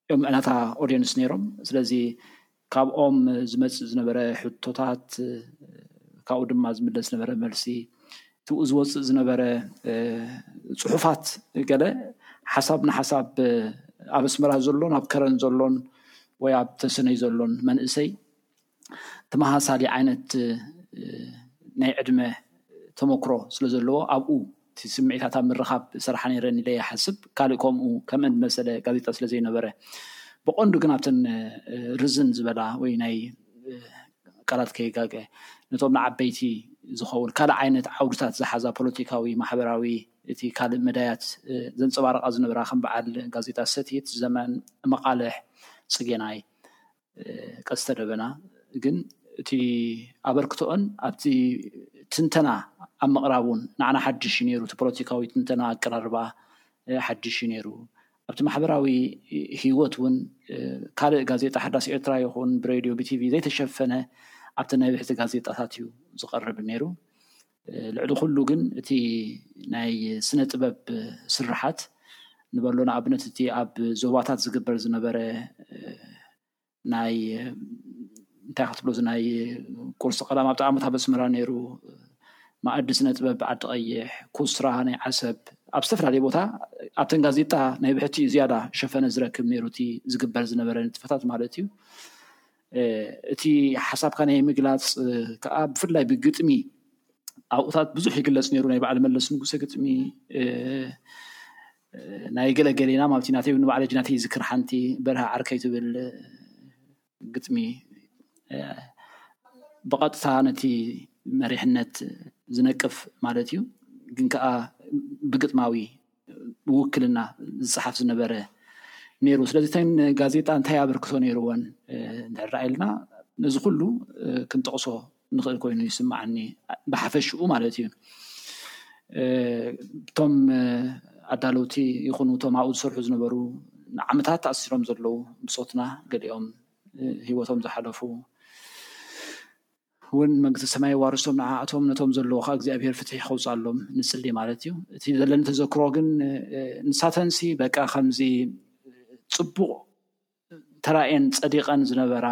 እዮም እናታ ኦዲየንስ ነይሮም ስለዚ ካብኦም ዝመፅእ ዝነበረ ሕቶታት ካብኡ ድማ ዝምለስ ዝነበረ መልሲ እቲኡ ዝወፅእ ዝነበረ ፅሑፋት ገለ ሓሳብ ንሓሳብ ኣብ ኣስመራ ዘሎን ኣብ ከረን ዘሎን ወይ ኣብ ተስነይ ዘሎን መንእሰይ ተመሳሳሊ ዓይነት ናይ ዕድመ ተመክሮ ስለ ዘለዎ ኣብኡ እቲ ስምዒታት ኣብ ምርኻብ ስራሓ ነይረ ኢለ ይሓስብ ካልእ ከምኡ ከምእን ዝመሰለ ጋዜጣ ስለ ዘይነበረ ብቐንዱ ግን ኣብተን ርዝን ዝበላ ወይ ናይ ቃላት ከይጋገ ነቶም ንዓበይቲ ዝኸውን ካልእ ዓይነት ዓውድታት ዝሓዛ ፖለቲካዊ ማሕበራዊ እቲ ካልእ መዳያት ዘንጸባርቓ ዝነበራ ከም በዓል ጋዜጣ ሰቲት፣ ዘመን፣ መቓልሕ፣ ጽጌናይ፣ ቀስተ ደበና ግን እቲ ኣበርክቶኦን ኣብቲ ትንተና ኣብ ምቕራብ እውን ንዓና ሓድሽ እዩ ነይሩ። እቲ ፖለቲካዊ ትንተና ኣቀራርባ ሓድሽ እዩ ነይሩ። ኣብቲ ማሕበራዊ ህይወት እውን ካልእ ጋዜጣ ሓዳስ ኤርትራ ይኹን ብሬድዮ ብቲቪ ዘይተሸፈነ ኣብቲ ናይ ብሕቲ ጋዜጣታት እዩ ዝቐርብ ነይሩ። ልዕሊ ኩሉ ግን እቲ ናይ ስነ ጥበብ ስርሓት ንበሎ ንኣብነት እቲ ኣብ ዞባታት ዝግበር ዝነበረ ናይ እንታይ ክትብሎ እዚ ናይ ቁርሲ ቀዳም ኣብቲ ዓመት ኣብ ኣስመራ ነይሩ መኣዲ ስነ ጥበብ ዓዲ ቀይሕ ኩስራ ናይ ዓሰብ ኣብ ዝተፈላለየ ቦታ ኣብተን ጋዜጣ ናይ ብሕቲ እዩ ዝያዳ ሸፈነ ዝረክብ ነይሩ እቲ ዝግበር ዝነበረ ንጥፈታት ማለት እዩ እቲ ሓሳብካ ናይ ምግላፅ ከዓ ብፍላይ ብግጥሚ ኣብኡታት ብዙሕ ይግለፅ ነይሩ ናይ በዓል መለስ ንጉሰ ግጥሚ ናይ ገለ ገሌና ማለት እዩ ናተይ ንባዕለ ጅናተ ይዝክር ሓንቲ በርሃ ዓርከይ ትብል ግጥሚ ብቐጥታ ነቲ መሪሕነት ዝነቅፍ ማለት እዩ ግን ከዓ ብግጥማዊ ብውክልና ዝፀሓፍ ዝነበረ ነይሩ ስለዚ እተን ጋዜጣ እንታይ ኣበርክቶ ነይርወን እንድሕር ኢልና ነዚ ኩሉ ክንጠቕሶ ንኽእል ኮይኑ ይስማዓኒ ብሓፈሽኡ ማለት እዩ እቶም ኣዳለውቲ ይኹኑ እቶም ኣብኡ ዝሰርሑ ዝነበሩ ንዓመታት ተኣሲሮም ዘለዉ ብሶትና ገሊኦም ሂወቶም ዝሓለፉ ውን መንግስተ ሰማይ የዋርሶም ንዓኣቶም ነቶም ዘለዎ ከኣ እግዚኣብሄር ፍትሒ ከውጻሎም ንጽሊ ማለት እዩ እቲ ዘለኒ ተዘክሮ ግን ንሳተንሲ በቃ ከምዚ ጽቡቕ ተራእየን ጸዲቐን ዝነበራ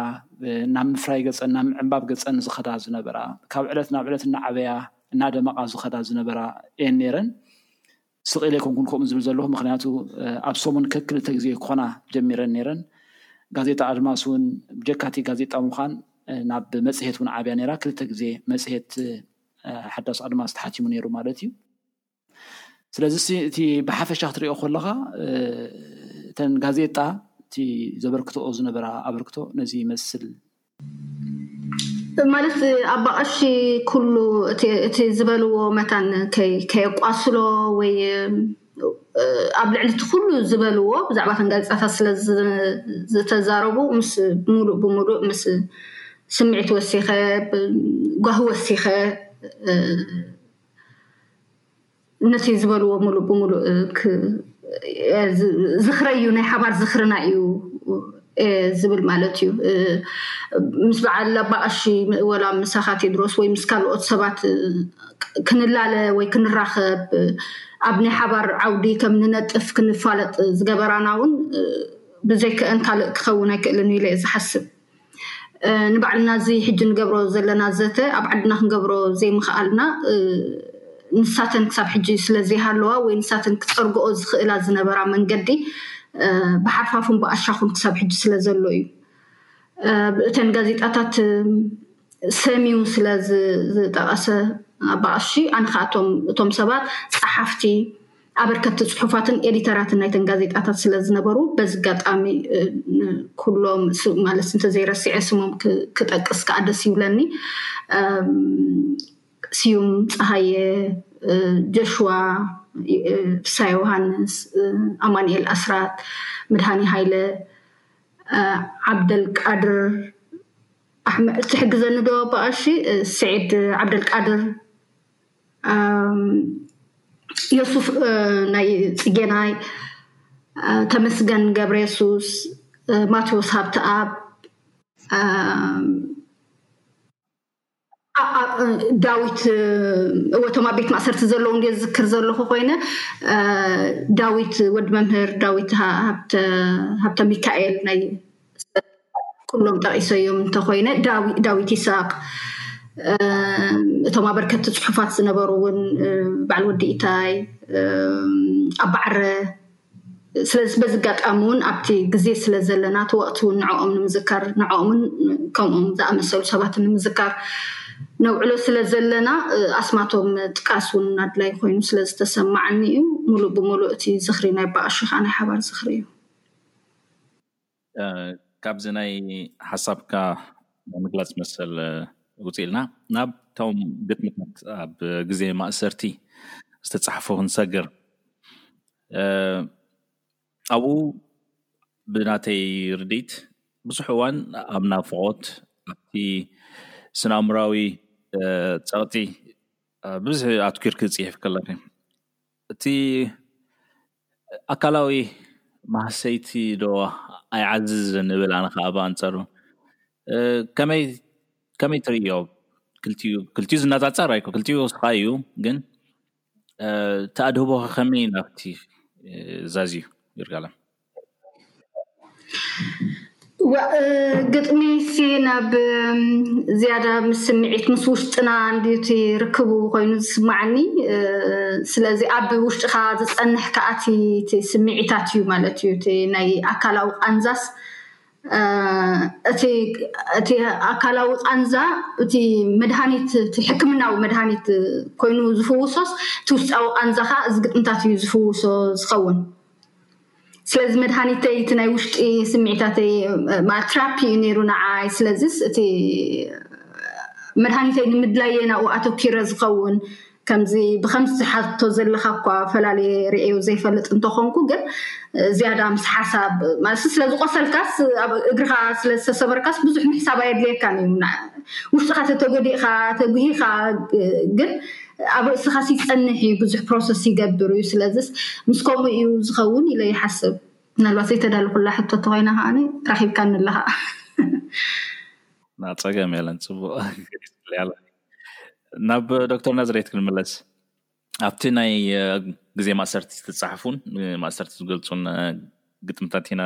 ናብ ምፍራይ ገጸን ናብ ምዕንባብ ገጸን ዝኸዳ ዝነበራ ካብ ዕለት ናብ ዕለት እናዓበያ እናደመቓ ዝኸዳ ዝነበራ እየን ነይረን ስቕ ኢለ ኣይኮንኩን ከምኡ ዝብል ዘለኹ፣ ምኽንያቱ ኣብ ሰሙን ከክልተ ግዜ ክኾና ጀሚረን ነይረን። ጋዜጣ ኣድማስ እውን ብጀካቲ ጋዜጣ ምዃን ናብ መጽሄት እውን ዓብያ ነይራ፣ ክልተ ግዜ መጽሄት ሓዳስ ኣድማስ ተሓቲሙ ነይሩ ማለት እዩ። ስለዚ እቲ ብሓፈሻ ክትሪኦ ከለኻ እተን ጋዜጣ እቲ ዘበርክተኦ ዝነበራ ኣበርክቶ ነዚ ይመስል ማለት ኣባ ቀሺ ኩሉ እቲ ዝበልዎ መታን ከየቋስሎ ወይ ኣብ ልዕሊ እቲ ኩሉ ዝበልዎ ብዛዕባ እተን ጋዜጣታት ስለ ዝተዛረቡ ምስ ሙሉእ ብሙሉእ ምስ ስምዒት ወሲከ ጓሂ ወሲከ እነሱይ ዝበልዎ ሙሉእ ብሙሉእ ዝኽረይ እዩ ናይ ሓባር ዝኽርና እዩ ዝብል ማለት እዩ ምስ በዓል ኣባቐሺ ወላ ምሳኻ ቴድሮስ ወይ ምስ ካልኦት ሰባት ክንላለ ወይ ክንራኸብ ኣብ ናይ ሓባር ዓውዲ ከም ንነጥፍ ክንፋለጥ ዝገበራና እውን ብዘይክአን ካልእ ክኸውን ኣይክእልን ኢለ እየ ዝሓስብ ንባዕልና እዚ ሕጂ ንገብሮ ዘለና ዘተ ኣብ ዓድና ክንገብሮ ዘይምኽኣልና ንሳተን ክሳብ ሕጂ ስለ ዘይሃለዋ ወይ ንሳተን ክፀርግኦ ዝኽእላ ዝነበራ መንገዲ ብሓርፋፉን ብኣሻኹን ክሳብ ሕጂ ስለ ዘሎ እዩ። ብእተን ጋዜጣታት ሰሚዩ ስለ ዝጠቐሰ ኣባ ቐሺ ኣነ ኸኣ እቶም ሰባት ፀሓፍቲ፣ ኣበርከቲ ጽሑፋትን ኤዲተራትን ናይተን ጋዜጣታት ስለ ዝነበሩ በዚ ጋጣሚ ኩሎም ማለት እንተዘይረሲዐ ስሞም ክጠቅስ ከዓ ደስ ይብለኒ ስዩም ፀሃየ ጀሽዋ ፍሳ ዮሃንስ ኣማንኤል ኣስራት ምድሃኒ ሃይለ ዓብደልቃድር ትሕግዘኒ ዶ በኣሺ ስዒድ ዓብደልቃድር ዮሱፍ ናይ ፅጌናይ ተመስገን ገብረየሱስ ማቴዎስ ሃብተኣብ ዳዊት እወቶም ኣብ ቤት ማእሰርቲ ዘለዉ እንድ ዝዝክር ዘለኹ ኮይነ ዳዊት ወዲ መምህር ዳዊት ሃብተ ሚካኤል ናይ ኩሎም ጠቒሰዮም እንተኮይነ ዳዊት ይስራቅ እቶም ኣበርከቲ ፅሑፋት ዝነበሩ እውን በዓል ወዲ ኢታይ ኣባዕረ ስለዚ በዚ ኣጋጣሚ እውን ኣብቲ ግዜ ስለ ዘለና እቲ ወቅቲ እውን ንዕኦም ንምዝካር ንዕኦምን ከምኦም ዝኣመሰሉ ሰባት ንምዝካር ነውዕሎ ስለ ዘለና ኣስማቶም ጥቃስ እውን ኣድላይ ኮይኑ ስለ ዝተሰማዓኒ እዩ ሙሉእ ብሙሉእ እቲ ዝኽሪ ናይ ኣባቀሺ ከዓ ናይ ሓባር ዝኽሪ እዩ ካብዚ ናይ ሓሳብካ ናይ ምግላፅ መሰል ውፅእ ኢልና ናብቶም ግጥምታት ኣብ ግዜ ማእሰርቲ ዝተፃሕፉ ክንሰግር ኣብኡ ብናተይ ርድኢት ብዙሕ እዋን ኣብ ናፍቖት ኣብቲ ስነኣእምራዊ ፀቕጢ ብብዝሒ ኣትኲርኪ ክትፅሕፊ ከለኺ እቲ ኣካላዊ ማህሰይቲ ዶ ኣይዓዝዝን እብል ኣነ ከኣ ብኣንጸሩ ከመይ ከመይ ትርእዮ ክልቲኡ ክልቲኡ ዝነጻጸር ኣይኮ ክልቲኡ ስቃይ እዩ ግን እቲ ኣድህቦ ከመይ ናብቲ ዛዝዩ ይርጋለም ግጥሚሲ ናብ ዝያዳ ምስ ስምዒት ምስ ውሽጥና እንድዩቲ ርክቡ ኮይኑ ዝስማዓኒ ስለዚ ኣብ ውሽጥኻ ዝጸንሕ ከኣቲ እቲ ስምዒታት እዩ ማለት እዩ እቲ ናይ ኣካላዊ ቃንዛስ እቲ ኣካላዊ ቃንዛ እቲ መድሃኒት እቲ ሕክምናዊ መድሃኒት ኮይኑ ዝፍውሶስ እቲ ውሽጣዊ ቃንዛኻ እዚ ግጥምታት እዩ ዝፍውሶ ዝኸውን። ስለዚ መድሃኒተይ እቲ ናይ ውሽጢ ስምዒታተይ ማለት ትራፒ እዩ ነይሩ ንዓይ ስለዚስ እቲ መድሃኒተይ ንምድላየ ናብኡ ኣተኪረ ዝኸውን ከምዚ ብከምዚ ዝሓቶ ዘለካ እኳ ፈላለየ ርእዮ ዘይፈልጥ እንተኾንኩ ግን ዝያዳ ምስ ሓሳብ ማለት ስለ ዝቆሰልካስ ኣብ እግርካ ስለ ዝተሰበርካስ ብዙሕ ምሕሳብ ኣየድልየካን እዩ ውሽጥካ ተተጎዲእካ ተጉሂካ ግን ኣብ ርእስኻስ ይጸንሕ እዩ ብዙሕ ፕሮሰስ ይገብር እዩ ስለዚስ ምስ ከምኡ እዩ ዝኸውን ኢለ ይሓስብ ምናልባት ዘይተዳለኹላ ሕቶ እንተኾይና ከዓኒ ረኺብካኒ ኣለኻ ናብ ፀገም የለን ፅቡቅ ናብ ዶክተር ናዝሬት ክንመለስ ኣብቲ ናይ ግዜ ማእሰርቲ ዝተፃሕፉን ማእሰርቲ ዝገልፁን ግጥምታት ኢና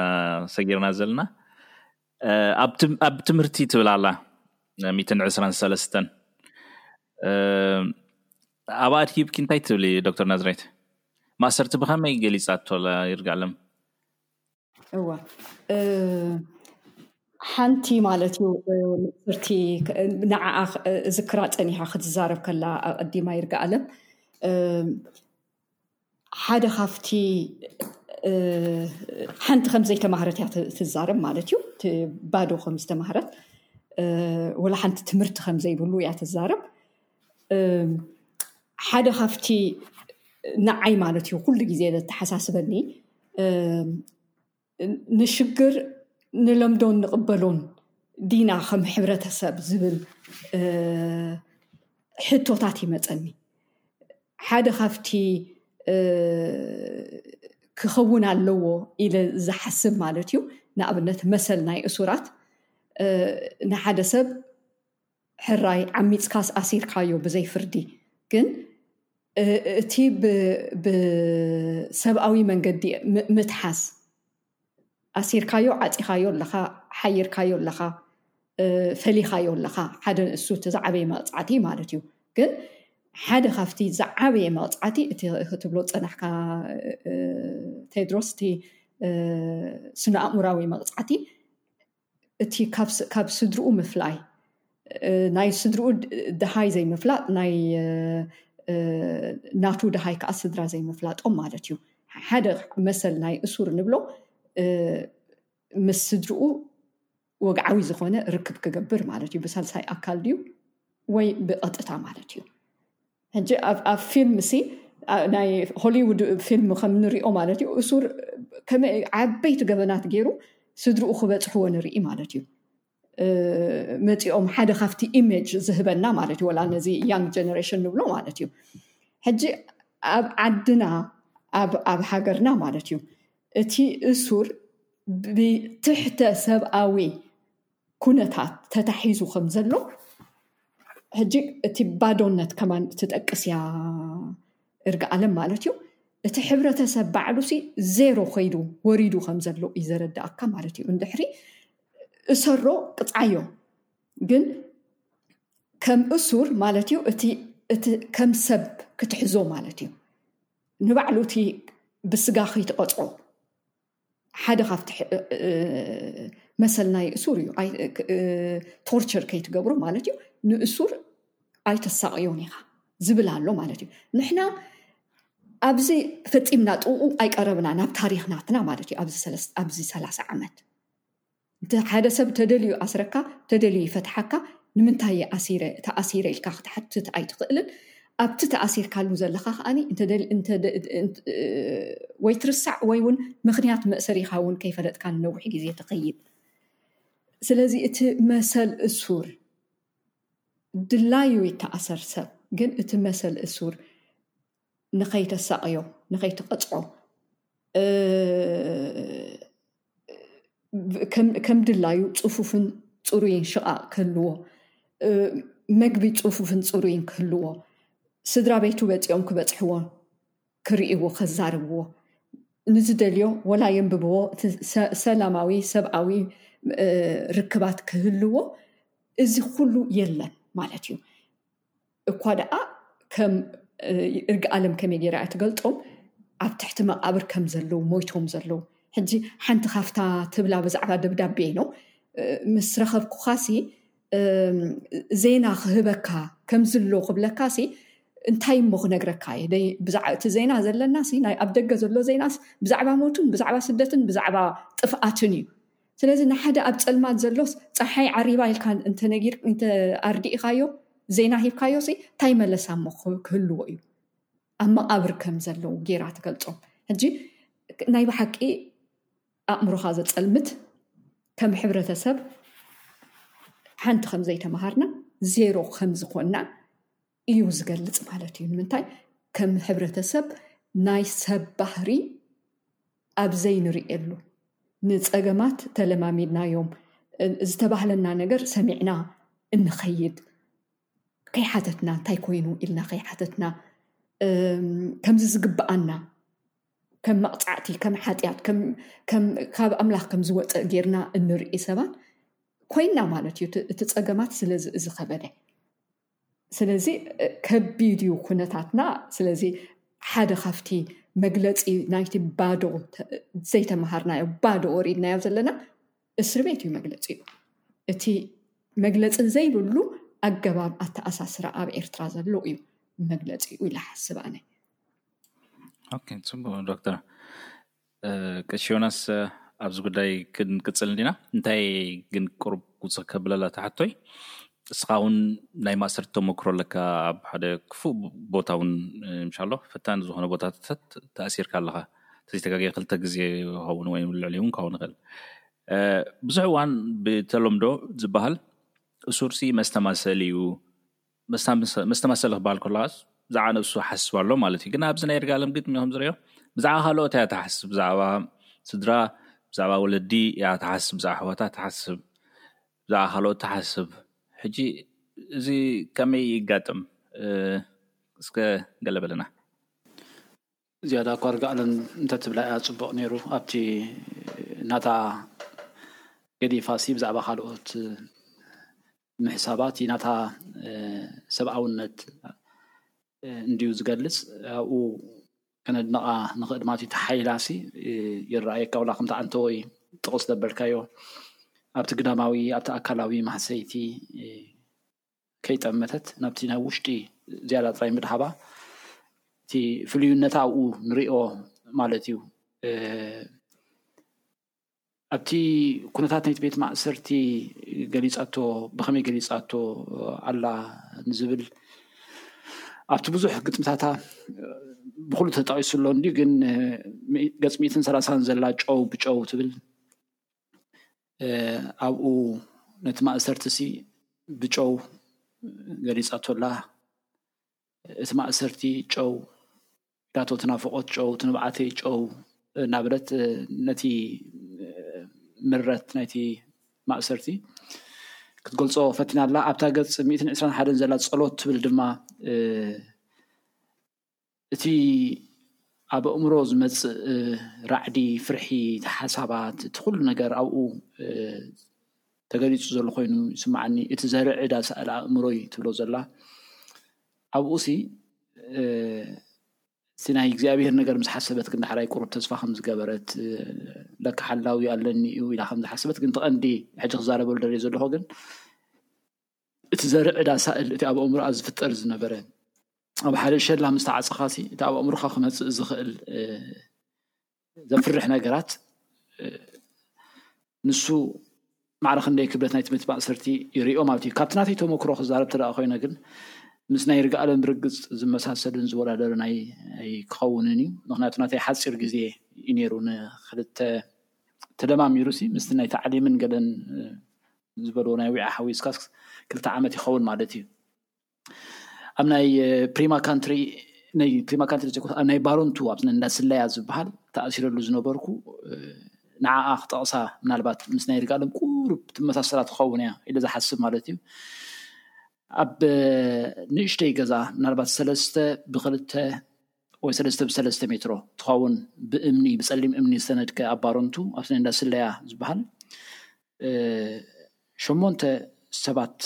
ሰጊርና ዘለና ኣብ ትምህርቲ ትብል ኣላ ሚትን ዕስራን ሰለስተን ኣብ ኣድሂብኪ እንታይ ትብሊ ዶክተር ናዝሬት ማእሰርቲ ብኸመይ ገሊፃቶ ይርጋለም እወ ሓንቲ ማለት እዩ ምስርቲ ንዓኣ ዝክራ ፀኒሓ ክትዛረብ ከላ ኣቀዲማ ይርጋኣለም ሓደ ካብቲ ሓንቲ ከምዘይተማህረት እያ ትዛረብ ማለት እዩ ባዶ ከምዝተማህረት ወላ ሓንቲ ትምህርቲ ከምዘይብሉ እያ ትዛረብ ሓደ ካብቲ ንዓይ ማለት እዩ ኩሉ ግዜ ዘተሓሳስበኒ ንሽግር ንለምዶን ንቕበሎን ዲና ከም ሕብረተሰብ ዝብል ሕቶታት ይመፀኒ ሓደ ካብቲ ክኸውን ኣለዎ ኢለ ዝሓስብ ማለት እዩ ንኣብነት መሰል ናይ እሱራት ንሓደ ሰብ ሕራይ ዓሚጽካስ ኣሲርካዮ ብዘይ ፍርዲ ግን እቲ ብሰብኣዊ መንገዲ ምትሓዝ ኣሲርካዮ ዓጺኻዮ ኣለኻ ሓይርካዮ ኣለኻ ፈሊኻዮ ኣለኻ ሓደ ንእሱ እቲ ዝዓበየ መቕጻዕቲ ማለት እዩ ግን ሓደ ካብቲ ዝዓበየ መቕፃዕቲ እቲ ክትብሎ ፀናሕካ ቴድሮስ እቲ ስነ ኣእምራዊ መቕፃዕቲ እቲ ካብ ስድርኡ ምፍላይ ናይ ስድርኡ ድሃይ ዘይምፍላጥ ናይ ናቱ ድሃይ ከዓ ስድራ ዘይምፍላጦም ማለት እዩ ሓደ መሰል ናይ እሱር ንብሎ ምስ ስድርኡ ወግዓዊ ዝኾነ ርክብ ክገብር ማለት እዩ ብሳልሳይ ኣካል ድዩ ወይ ብቐጥታ ማለት እዩ ሕጂ ኣብ ፊልም ሲ ናይ ሆሊውድ ፊልም ከምንሪኦ ማለት እዩ እሱር ከመይ ዓበይቲ ገበናት ገይሩ ስድርኡ ክበፅሕዎ ንርኢ ማለት እዩ መፂኦም ሓደ ካብቲ ኢሜጅ ዝህበና ማለት እዩ ወላ ነዚ ያንግ ጀነሬሽን ንብሎ ማለት እዩ ሕጂ ኣብ ዓድና ኣብ ሃገርና ማለት እዩ እቲ እሱር ብትሕተ ሰብኣዊ ኩነታት ተታሒዙ ከም ዘሎ ሕጂ እቲ ባዶነት ከማን ትጠቅስ እያ እርግኣለም ማለት እዩ እቲ ሕብረተሰብ ባዕሉ ሲ ዜሮ ኮይዱ ወሪዱ ከም ዘሎ እዩ ዘረዳእካ ማለት እዩ እንድሕሪ እሰሮ ቅፃዮ ግን ከም እሱር ማለት እዩ እቲ እቲ ከም ሰብ ክትሕዞ ማለት እዩ ንባዕሉ እቲ ብስጋ ከይትቐፅዖ ሓደ ካብቲ መሰል ናይ እሱር እዩ ቶርቸር ከይትገብሮ ማለት እዩ ንእሱር ኣይተሳቅዮን ኢካ ዝብል ኣሎ ማለት እዩ ንሕና ኣብዚ ፈፂምና ጥኡ ኣይቀረብና ናብ ታሪክናትና ማለት እዩ ኣብዚ ሰላሳ ዓመት እንተ ሓደ ሰብ ተደልዩ ኣስረካ ተደልዩ ይፈትሓካ ንምንታይ እየ ኣሲረ ተኣሲረ ኢልካ ክትሓትት ኣይትኽእልን ኣብቲ ተኣሲርካሉ ዘለኻ ከኣ ወይ ትርሳዕ ወይ ውን ምኽንያት መእሰሪኻ ውን ከይፈለጥካ ንነዊሕ ግዜ ትኸይድ ስለዚ እቲ መሰል እሱር ድላዩ ይተኣሰር ሰብ ግን እቲ መሰል እሱር ንከይተሳቕዮ ንከይትቐፅዖ ከም ድላዩ ፅፉፍን ፅሩይን ሽቓቕ ክህልዎ መግቢ ፅፉፍን ፅሩይን ክህልዎ ስድራ ቤቱ በፂኦም ክበፅሕዎ ክርእይዎ ከዛርብዎ ንዝደልዮ ወላ የንብብዎ እቲ ሰላማዊ ሰብኣዊ ርክባት ክህልዎ እዚ ኩሉ የለን ማለት እዩ እኳ ደኣ ከም እርግኣለም ከመይ ገይራ እያ ትገልጾም ኣብ ትሕቲ መቓብር ከም ዘለዉ ሞይቶም ዘለዉ ሕጂ ሓንቲ ካፍታ ትብላ ብዛዕባ ደብዳቤ ኖ ምስ ረኸብኩኻ ሲ ዜና ክህበካ ከምዝሎ ክብለካ ሲ እንታይ እሞ ክነግረካ እየ ደይ ብዛዕ እቲ ዜና ዘለና ሲ ናይ ኣብ ደገ ዘሎ ዜናስ ብዛዕባ ሞትን ብዛዕባ ስደትን ብዛዕባ ጥፍኣትን እዩ ስለዚ ንሓደ ኣብ ጸልማት ዘሎስ ጸሓይ ዓሪባ ኢልካ እንተ ኣርዲኢኻዮ ዜና ሂብካዮሲ እንታይ መለሳ እሞ ክህልዎ እዩ ኣብ መቓብር ከም ዘለዉ ጌራ ትገልጾም ሕጂ ናይ ብሓቂ ኣእምሮኻ ዘጸልምት ከም ሕብረተሰብ ሓንቲ ከም ዘይተምሃርና ዜሮ ከም ዝኾንና እዩ ዝገልፅ ማለት እዩ። ንምንታይ ከም ሕብረተሰብ ናይ ሰብ ባህሪ ኣብ ዘይንርእየሉ ንፀገማት ተለማሚድናዮም ዝተባህለና ነገር ሰሚዕና እንኸይድ ከይሓተትና እንታይ ኮይኑ ኢልና ከይሓተትና ከምዚ ዝግበኣና ከም መቕፃዕቲ ከም ሓጢኣት ካብ ኣምላኽ ከም ዝወፀእ ጌርና እንርኢ ሰባት ኮይና ማለት እዩ እቲ ፀገማት ስለዚ እዚ ከበደ። ስለዚ ከቢድ እዩ ኩነታትና ስለዚ ሓደ ካብቲ መግለፂ ናይቲ ባዶ ዘይተምሃርናዮ ባዶ ወሪድናዮ ዘለና እስሪ ቤት እዩ መግለፂ እዩ እቲ መግለፂ ዘይብሉ ኣገባብ ኣተኣሳስራ ኣብ ኤርትራ ዘሎ እዩ መግለፂ ኢላ ሓስብ ኣነ ፅቡቅ ዶክተር ቀሺ ዮናስ ኣብዚ ጉዳይ ክንቅፅል እንዲና እንታይ ግን ቅሩብ ውፅእ ከብለላ ተሓቶይ እስኻ እውን ናይ ማእሰርቲ ተመክሮ ኣለካ ኣብ ሓደ ክፉእ ቦታ እውን ምሻሎ ፈታኒ ዝኾነ ቦታታት ተኣሲርካ ኣለኻ ተዘይተጋጊ ክልተ ግዜ ኸውን ወይ ልዕሊ እውን ክኸውን ይኽእል ብዙሕ እዋን ብተለምዶ ዝበሃል እሱርሲ መስተማሰል እዩ ምስታ ምስ ተመሰለ ክበሃል ከሎኻስ ብዛዕባ ነብሱ ክሓስብ ኣሎ ማለት እዩ። ግን ኣብዚ ናይ ይርጋለም ግጥሚ ከም ዝርእዮ ብዛዕባ ካልኦት እያ ትሓስብ ብዛዕባ ስድራ ብዛዕባ ወለዲ እያ ትሓስብ ብዛዕባ ኣሕዋታ ትሓስብ ብዛዕባ ካልኦት ትሓስብ ሕጂ እዚ ከመይ ይጋጥም እስከ ገለ በለና። ዝያዳ እኳ ርጋኣለም እንተ ትብላ እያ ጽቡቕ ኔሩ ኣብቲ ናታ ገዲፋሲ ብዛዕባ ካልኦት ምሕሳባ እቲ ናታ ሰብኣውነት እንድዩ ዝገልጽ ኣብኡ ከነድንቓ ንኽእል ማለት እዩ። እቲ ሓይላሲ ይረኣየካ ወላ ከምቲ ኣንተወይ ጥቕስ ዘበልካዮ ኣብቲ ግዳማዊ ኣብቲ ኣካላዊ ማህሰይቲ ከይጠመተት ናብቲ ናይ ውሽጢ ዝያዳ ጥራይ ምድሃባ እቲ ፍልዩነታ ኣብኡ ንሪኦ ማለት እዩ። ኣብቲ ኩነታት ናይቲ ቤት ማእሰርቲ ገሊጻቶ ብኸመይ ገሊጻቶ ኣላ ንዝብል ኣብቲ ብዙሕ ግጥምታታ ብኩሉ ተጠቂሱ ኣሎ እንዲ ግን ገጽ ሚእትን ሰላሳን ዘላ ጨው ብጨው ትብል ኣብኡ ነቲ ማእሰርቲሲ ብጨው ገሊጻቶ ኣላ እቲ ማእሰርቲ ጨው ዳቶ ትናፍቆት ጨው ትንብዓተይ ጨው እናበለት ነቲ ምረት ናይቲ ማእሰርቲ ክትገልጾ ፈቲና ኣላ ኣብታ ገጽ 121 ዘላ ጸሎት ትብል ድማ እቲ ኣብ ኣእምሮ ዝመፅእ ራዕዲ ፍርሒ እቲ ሓሳባት እቲ ኩሉ ነገር ኣብኡ ተገሊጹ ዘሎ ኮይኑ ይስምዓኒ እቲ ዘርኢ ዕዳ ሰኣል ኣእምሮይ ትብሎ ዘላ ኣብኡሲ እቲ ናይ እግዚኣብሄር ነገር ምስ ሓሰበት ግን ዳሕራይ ቁሩብ ተስፋ ከም ዝገበረት ለካ ሓላዊ ኣለኒ እዩ ኢላ ከም ዝሓሰበት ግን ትቐንዲ ሕጂ ክዛረበሉ ደልዮ ዘለኹ ግን እቲ ዘርኢ ዕዳ ሳእል እቲ ኣብ ኣእምሮኣ ዝፍጠር ዝነበረ ኣብ ሓደ ሸላ ምስ ተዓፀኻሲ እቲ ኣብ ኣእምሮካ ክመፅእ ዝኽእል ዘፍርሕ ነገራት ንሱ ማዕረ ክንደይ ክብደት ናይ ትምህርቲ ማእሰርቲ ይሪኦ ማለት እዩ ካብቲ ናተይ ተመክሮ ክዛረብ ተደኣ ኮይነ ግን ምስ ናይ ርግኣለም ብርግፅ ዝመሳሰልን ዝወዳደርን ኣይክኸውንን እዩ ምክንያቱ ናተይ ሓፂር ግዜ እዩ ነይሩ ንክልተ ተደማሚሩ ሲ ምስቲ ናይ ታዕሊምን ገለን ዝበልዎ ናይ ዊዓ ሓዊስካስ ክልተ ዓመት ይኸውን ማለት እዩ ኣብ ናይ ፕሪማ ካንትሪ ናይ ፕሪማ ካንትሪ ዘኮ ኣብ ናይ ባሮንቱ ኣብ እንዳ ስለያ ዝበሃል ተኣሲረሉ ዝነበርኩ ንዓኣ ክጠቕሳ ምናልባት ምስ ናይ ርጋሎም ቁሩብ ትመሳሰላ ትኸውን እያ ኢለ ዝሓስብ ማለት እዩ ኣብ ንእሽተይ ገዛ ምናልባት ሰለስተ ብክልተ ወይ ሰለስተ ብሰለስተ ሜትሮ ትኸውን ብእምኒ ብፀሊም እምኒ ዝተነድቀ ኣብ ባሮንቱ ኣብ ናይ እንዳ ስለያ ዝበሃል ሸሞንተ ሰባት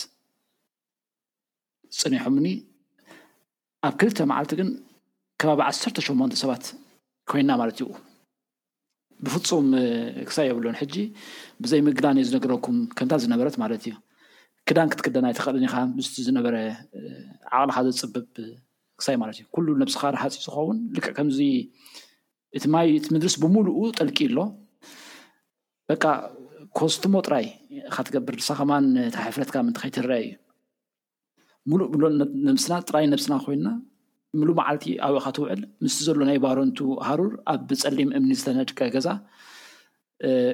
ጸኒሖምኒ ኣብ ክልተ መዓልቲ ግን ከባቢ ዓሰርተ ሸሞንተ ሰባት ኮይና ማለት እዩ ብፍጹም ክሳይ የብሉን ሕጂ ብዘይ ምግዳን እዩ ዝነገረኩም ከምታ ዝነበረት ማለት እዩ ክዳን ክትክደን ኣይትኽእልን ኢኻ ምስቲ ዝነበረ ዓቕልኻ ዘፅብብ ክሳይ ማለት እዩ ኩሉ ነብስኻ ረሃፂ ዝኸውን ልክዕ ከምዚ እቲ ማይ እቲ ምድርስ ብምሉኡ ጥልቂ ኣሎ በቃ ኮስትሞ ጥራይ ኢካ ትገብር ንሳ ከማን ተሓፍረትካ ምንቲ ከይትረአ እዩ ሙሉእ ብሎ ነብስና ጥራይ ነብስና ኮይና ምሉ መዓልቲ ኣብኻ ትውዕል ምስ ዘሎ ናይ ባረንቱ ሃሩር ኣብ ብፀሊም እምኒ ዝተነድቀ ገዛ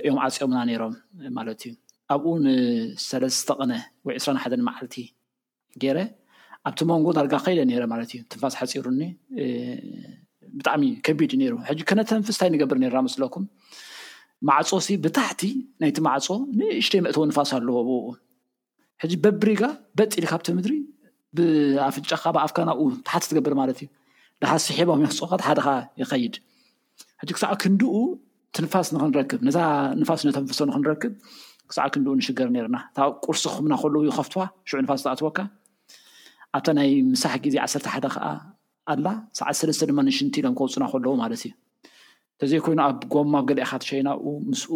እዮም ዓፅዮምና ነይሮም ማለት እዩ ኣብኡ ንሰለስተ ቅነ ወይ ዕስራን ሓደን መዓልቲ ገይረ ኣብቲ መንጎ ዳርጋ ከይደ ነይረ ማለት እዩ ትንፋስ ሓፂሩኒ ብጣዕሚ ከቢድ ነይሩ ሕጂ ከነተንፍስ እንታይ ንገብር ነርና መስለኩም ማዕፆ ሲ ብታሕቲ ናይቲ ማዕፆ ንእሽተይ መእተዊ ንፋስ ኣለዎ ብኡ ሕጂ በብሪጋ በጥ ኢልካ ኣብቲ ምድሪ ብኣፍንጫካ ብኣፍካ ናብኡ ተሓት ትገብር ማለት እዩ ድሓ ስሒቦም ይወፅኦካ ሓደ ከዓ ይኸይድ ሕጂ ክሳዕ ክንድኡ ትንፋስ ንክንረክብ ነዛ ንፋስ ነተንፍሶ ንክንረክብ ክሳዕ ክንድኡ ንሽገር ነርና እታ ቁርሲ ክኹምና ከለዉ ይኸፍትዋ ሽዑ ንፋስ ተኣትወካ ኣብታ ናይ ምሳሕ ግዜ ዓሰርተ ሓደ ከዓ ኣላ ሰዓት ሰለስተ ድማ ንሽንቲ ኢሎም ከውፅና ከለዉ ማለት እዩ ተዘይኮይኑ ኣብ ጎማ ኣብ ገለ ኢካ ትሸይናኡ ምስኡ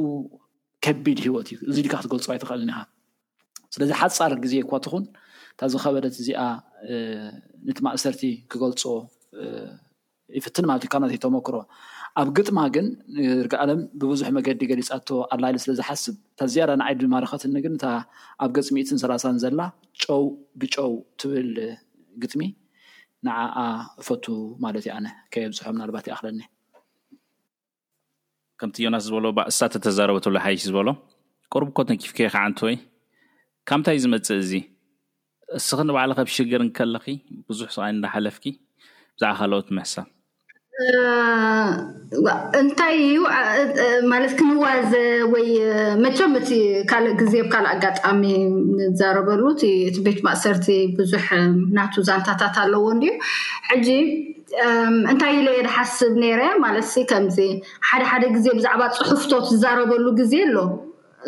ከቢድ ሂወት እዩ እዚ ድካ ክትገልፆ ኣይትኽእልን ኢካ ስለዚ ሓፃር ግዜ እኳ ትኹን እታ ዝኸበደት እዚኣ ነቲ ማእሰርቲ ክገልፆ ይፍትን ማለት እዩ ካብ ናተይ ተመክሮ። ኣብ ግጥማ ግን ይርጋኣለም ብብዙሕ መገዲ ገሊጻቶ ኣላ ኢለ ስለ ዝሓስብ እታ ዝያዳ ንዓይ ዝማረኸትኒ ግን እታ ኣብ ገጽ ሚእትን ሰላሳን ዘላ ጨው ብጨው ትብል ግጥሚ ንዓኣ እፈቱ ማለት'ዩ ኣነ ከየብዝሖ ምናልባት ይኣኽለኒ። ከምቲ ዮናስ ዝበሎ ባእሳ ተተዛረበትሉ ይሓይሽ ዝበሎ ቁሩብ እኮ ተንኪፍኪ ኢኺ ዓንትወይ ካምንታይ እዩ ዝመጽእ እዚ እስኺ ንባዕልኺ ኣብ ሽግር እንከለኺ ብዙሕ ስቓይ እንዳሓለፍኪ ብዛዕባ ካልኦት ምሕሳብ እንታይ እዩ ማለት ክንዋዘ ወይ መቸም እቲ ካልእ ግዜ ብ ካልእ ኣጋጣሚ ንዛረበሉ እቲ ቤት ማእሰርቲ ብዙሕ ናቱ ዛንታታት ኣለዎ እንድዩ ሕጂ እንታይ ኢለ እየ ዝሓስብ ነይረ ማለት ሲ ከምዚ ሓደ ሓደ ግዜ ብዛዕባ ፅሑፍቶ ትዛረበሉ ግዜ ኣሎ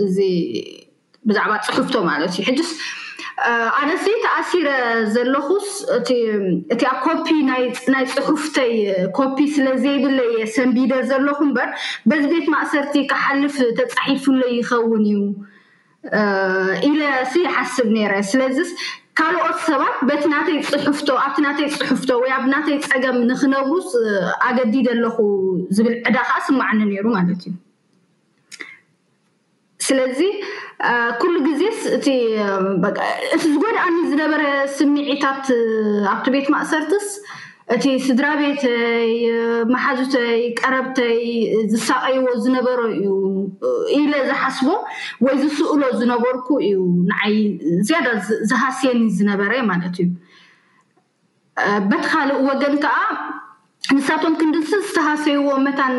እዚ ብዛዕባ ፅሑፍቶ ማለት እዩ ሕጅስ ኣነሲ ተኣሲረ ዘለኹስ እቲ ኣብ ኮፒ ናይ ፅሑፍተይ ኮፒ ስለዘይብለይ እየ ሰንቢደ ዘለኹ እምበር በዚ ቤት ማእሰርቲ ክሓልፍ ተፃሒፉለይ ይኸውን እዩ ኢለሲ ይሓስብ ነይረ ስለዝስ ካልኦት ሰባት በቲ ናተይ ፅሑፍቶ ኣብቲ ናተይ ፅሑፍቶ ወይ ኣብ ናተይ ፀገም ንክነብሩ ኣገዲደ ኣለኹ ዝብል ዕዳ ከዓ ስማዕኒ ነይሩ ማለት እዩ ስለዚ ኩሉ ግዜስ እቲ እቲ ዝጎድኣኒ ዝነበረ ስምዒታት ኣብቲ ቤት ማእሰርትስ እቲ ስድራ ቤተይ፣ መሓዙተይ፣ ቀረብተይ ዝሳቐይዎ ዝነበሮ እዩ ኢለ ዝሓስቦ ወይ ዝስእሎ ዝነበርኩ እዩ ንዓይ ዝያዳ ዝሃስየኒ ዝነበረ ማለት እዩ። በቲ ካልእ ወገን ከኣ ንሳቶም ክንድዚ ዝተሃሰይዎ መታን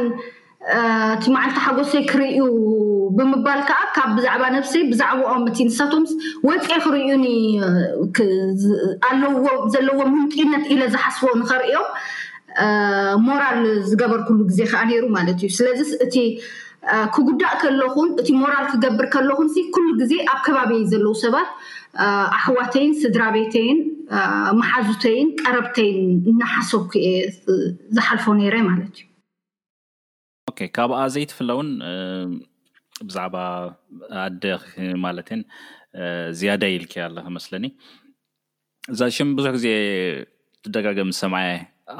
እቲ መዓልቲ ሓጎሰይ ክርእዩ ብምባል ከዓ ካብ ብዛዕባ ነብሰይ ብዛዕባኦም እቲ ንሳቶምስ ወፅኤ ክርእዩኒ ኣለዎ ዘለዎም ምንጭነት ኢለ ዝሓስቦ ንኸርእዮም ሞራል ዝገበርኩሉ ግዜ ከዓ ነይሩ ማለት እዩ ስለዚ እቲ ክጉዳእ ከለኹን እቲ ሞራል ክገብር ከለኹን ሲ ኩሉ ግዜ ኣብ ከባቢይ ዘለዉ ሰባት ኣሕዋተይን ስድራ ቤተይን መሓዙተይን ቀረብተይን እናሓሰብኩ እየ ዝሓልፎ ነይረ ማለት እዩ ኦኬ ካብኣ ዘይትፍለውን ብዛዕባ ኣደ ማለትን ዝያዳ ይልክ ኣለ መስለኒ እዛ ሽም ብዙሕ ግዜ ትደጋገም ሰማዐ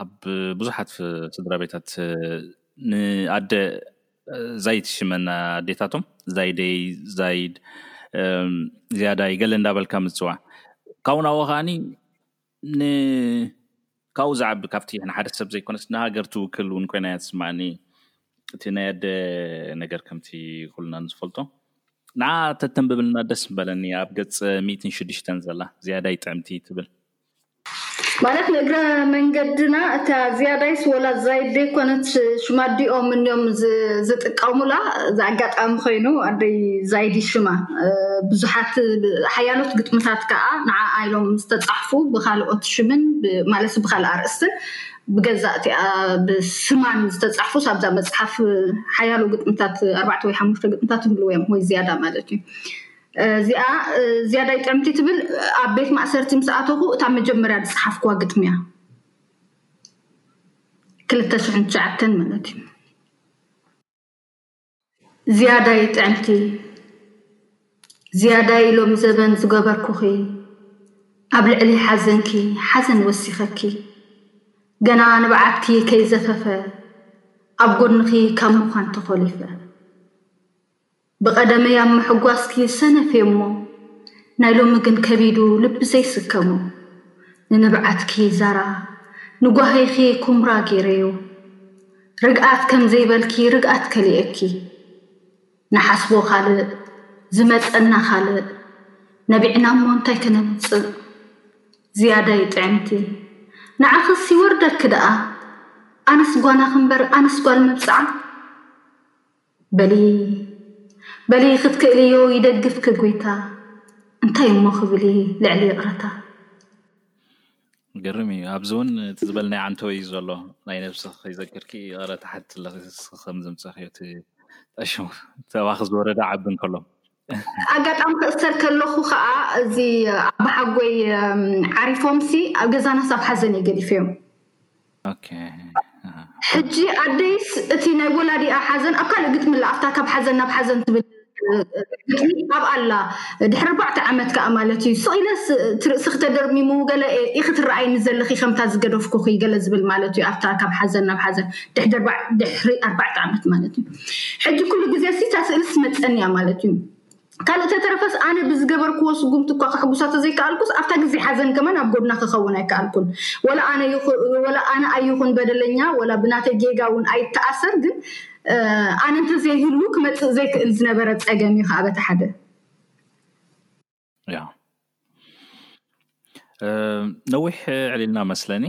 ኣብ ብዙሓት ስድራ ቤታት ንኣደ ዛይት ሽመና ኣዴታቶም ዛይደይ ዛይድ ዝያዳይ ገለ እንዳበልካ ምፅዋዕ ካብኡ ናብኡ ከዓኒ ን ካብኡ ዝዓቢ ካብቲ ንሓደ ሰብ ዘይኮነስ ንሃገር ትውክል ውን ኮይና እያ ትስማዓኒ እቲ ናይ ኣደ ነገር ከምቲ ኩልና ንዝፈልጦ ንዓ ተተንብብልና ደስ ምበለኒ ኣብ ገጽ ሚእትን ሽዱሽተን ዘላ ዝያዳይ ጥዕምቲ ትብል ማለት ንእግረ መንገድና እታ ዝያዳይስ ወላ ዛይድ ዘይኮነት ሽማ ኣዲኦም እንዮም ዝጥቀሙላ እዚ ኣጋጣሚ ኮይኑ ኣደይ ዛይድ እዩ ሽማ ብዙሓት ሓያሎት ግጥምታት ከኣ ንዓኣ ኢሎም ዝተጻሕፉ ብኻልኦት ሽምን ማለት ብካልእ ኣርእስትን ብገዛእ እቲኣ ብስማን ዝተጻሕፉስ ኣብዛ መጽሓፍ ሓያሎ ግጥምታት ኣርባዕተ ወይ ሓሙሽተ ግጥምታት ዝብልዎ እዮም ወይ ዝያዳ ማለት እዩ እዚኣ ዝያዳይ ጥዕምቲ ትብል ኣብ ቤት ማእሰርቲ ምስ ኣተኹ እታ መጀመርያ ዝፀሓፍኩዋ ግጥሚ እያ ክልተ ሽሕን ትሸዓተን ማለት እዩ ዝያዳይ ጥዕምቲ ዝያዳይ ሎሚ ዘበን ዝገበርኩኺ ኣብ ልዕሊ ሓዘንኪ ሓዘን ወሲኸኪ ገና ንብዓትኪ ከይዘፈፈ ኣብ ጎድንኺ ካብ ምዃን ተኾሊፈ ብቐደመይ ኣብ ምሕጓስኪ ሰነፍ እየ እሞ ናይ ሎሚ ግን ከቢዱ ልቢ ዘይስከሞ ንንብዓትኪ ዛራ ንጓሂኺ ኩምራ ገይረዮ ርግኣት ከም ዘይበልኪ ርግኣት ከሊኤኪ ንሓስቦ ካልእ ዝመጸና ካልእ ነቢዕና እሞ እንታይ ከነምጽእ ዝያዳይ ጥዕምቲ ንዓኽስ ይወርደኪ ደኣ ኣነስ ጓናኺ እምበር ኣነስ ጓል መብጽዓ በሊ በሊ ክትክእልዮ ይደግፍኪ ጎይታ እንታይ እሞ ክብል ልዕሊ ይቕረታ። ግርም እዩ ኣብዚ እውን እቲ ዝበልናይ ዓንተወ እዩ ዘሎ ናይ ነብስኺ ከይዘክርኪ ይቕረ ትሓቲ ኣለኺ ንስኺ ከም ዘምፀኽዮ እቲ ጠሽሙ ሰባኺ ዝወረደ ዓቢ እንከሎ ኣጋጣሚ ክእሰር ከለኹ ከዓ እዚ ኣባሓጎይ ዓሪፎምሲ ኣብ ገዛናስ ኣብ ሓዘን እየ ገዲፈዮም ሕጂ ኣደይስ እቲ ናይ ወላዲኣ ሓዘን ኣብ ካልእ ግጥሚ ኣላ ኣብታ ካብ ሓዘን ናብ ሓዘን ትብል ግጥሚ ኣብ ኣላ ድሕሪ ኣርባዕተ ዓመት ከኣ ማለት እዩ ስቕ ኢለስ እቲ ርእስኺ ተደርሚሙ ገለ ኢኺ ትረኣይኒ ዘለኺ ከምታ ዝገደፍኩኺ ገለ ዝብል ማለት እዩ ኣብታ ካብ ሓዘን ናብ ሓዘን ድሕሪ ኣርባዕተ ዓመት ማለት እዩ ሕጂ ኩሉ ግዜ ሲ እታ ስእሊ ትመፀኒ እያ ማለት እዩ ካልእ ተተረፈስ ኣነ ብዝገበርክዎ ስጉምቲ እኳ ከሕጉሳ ተዘይከኣልኩስ ኣብታ ግዜ ሓዘን ከማን ኣብ ጎድና ክኸውን ኣይከኣልኩን ወላ ኣነ ይኹ- ወላ ኣነ ኣይኹን በደለኛ ወላ ብናተይ ጌጋ እውን ኣይተኣሰር ግን እ፣ ኣነ እንተዘይህሉ ክመጽእ ዘይክእል ዝነበረ ጸገም እዩ ከዓ በቲ ሓደ ያ ነዊሕ ዕሊልና መስለኒ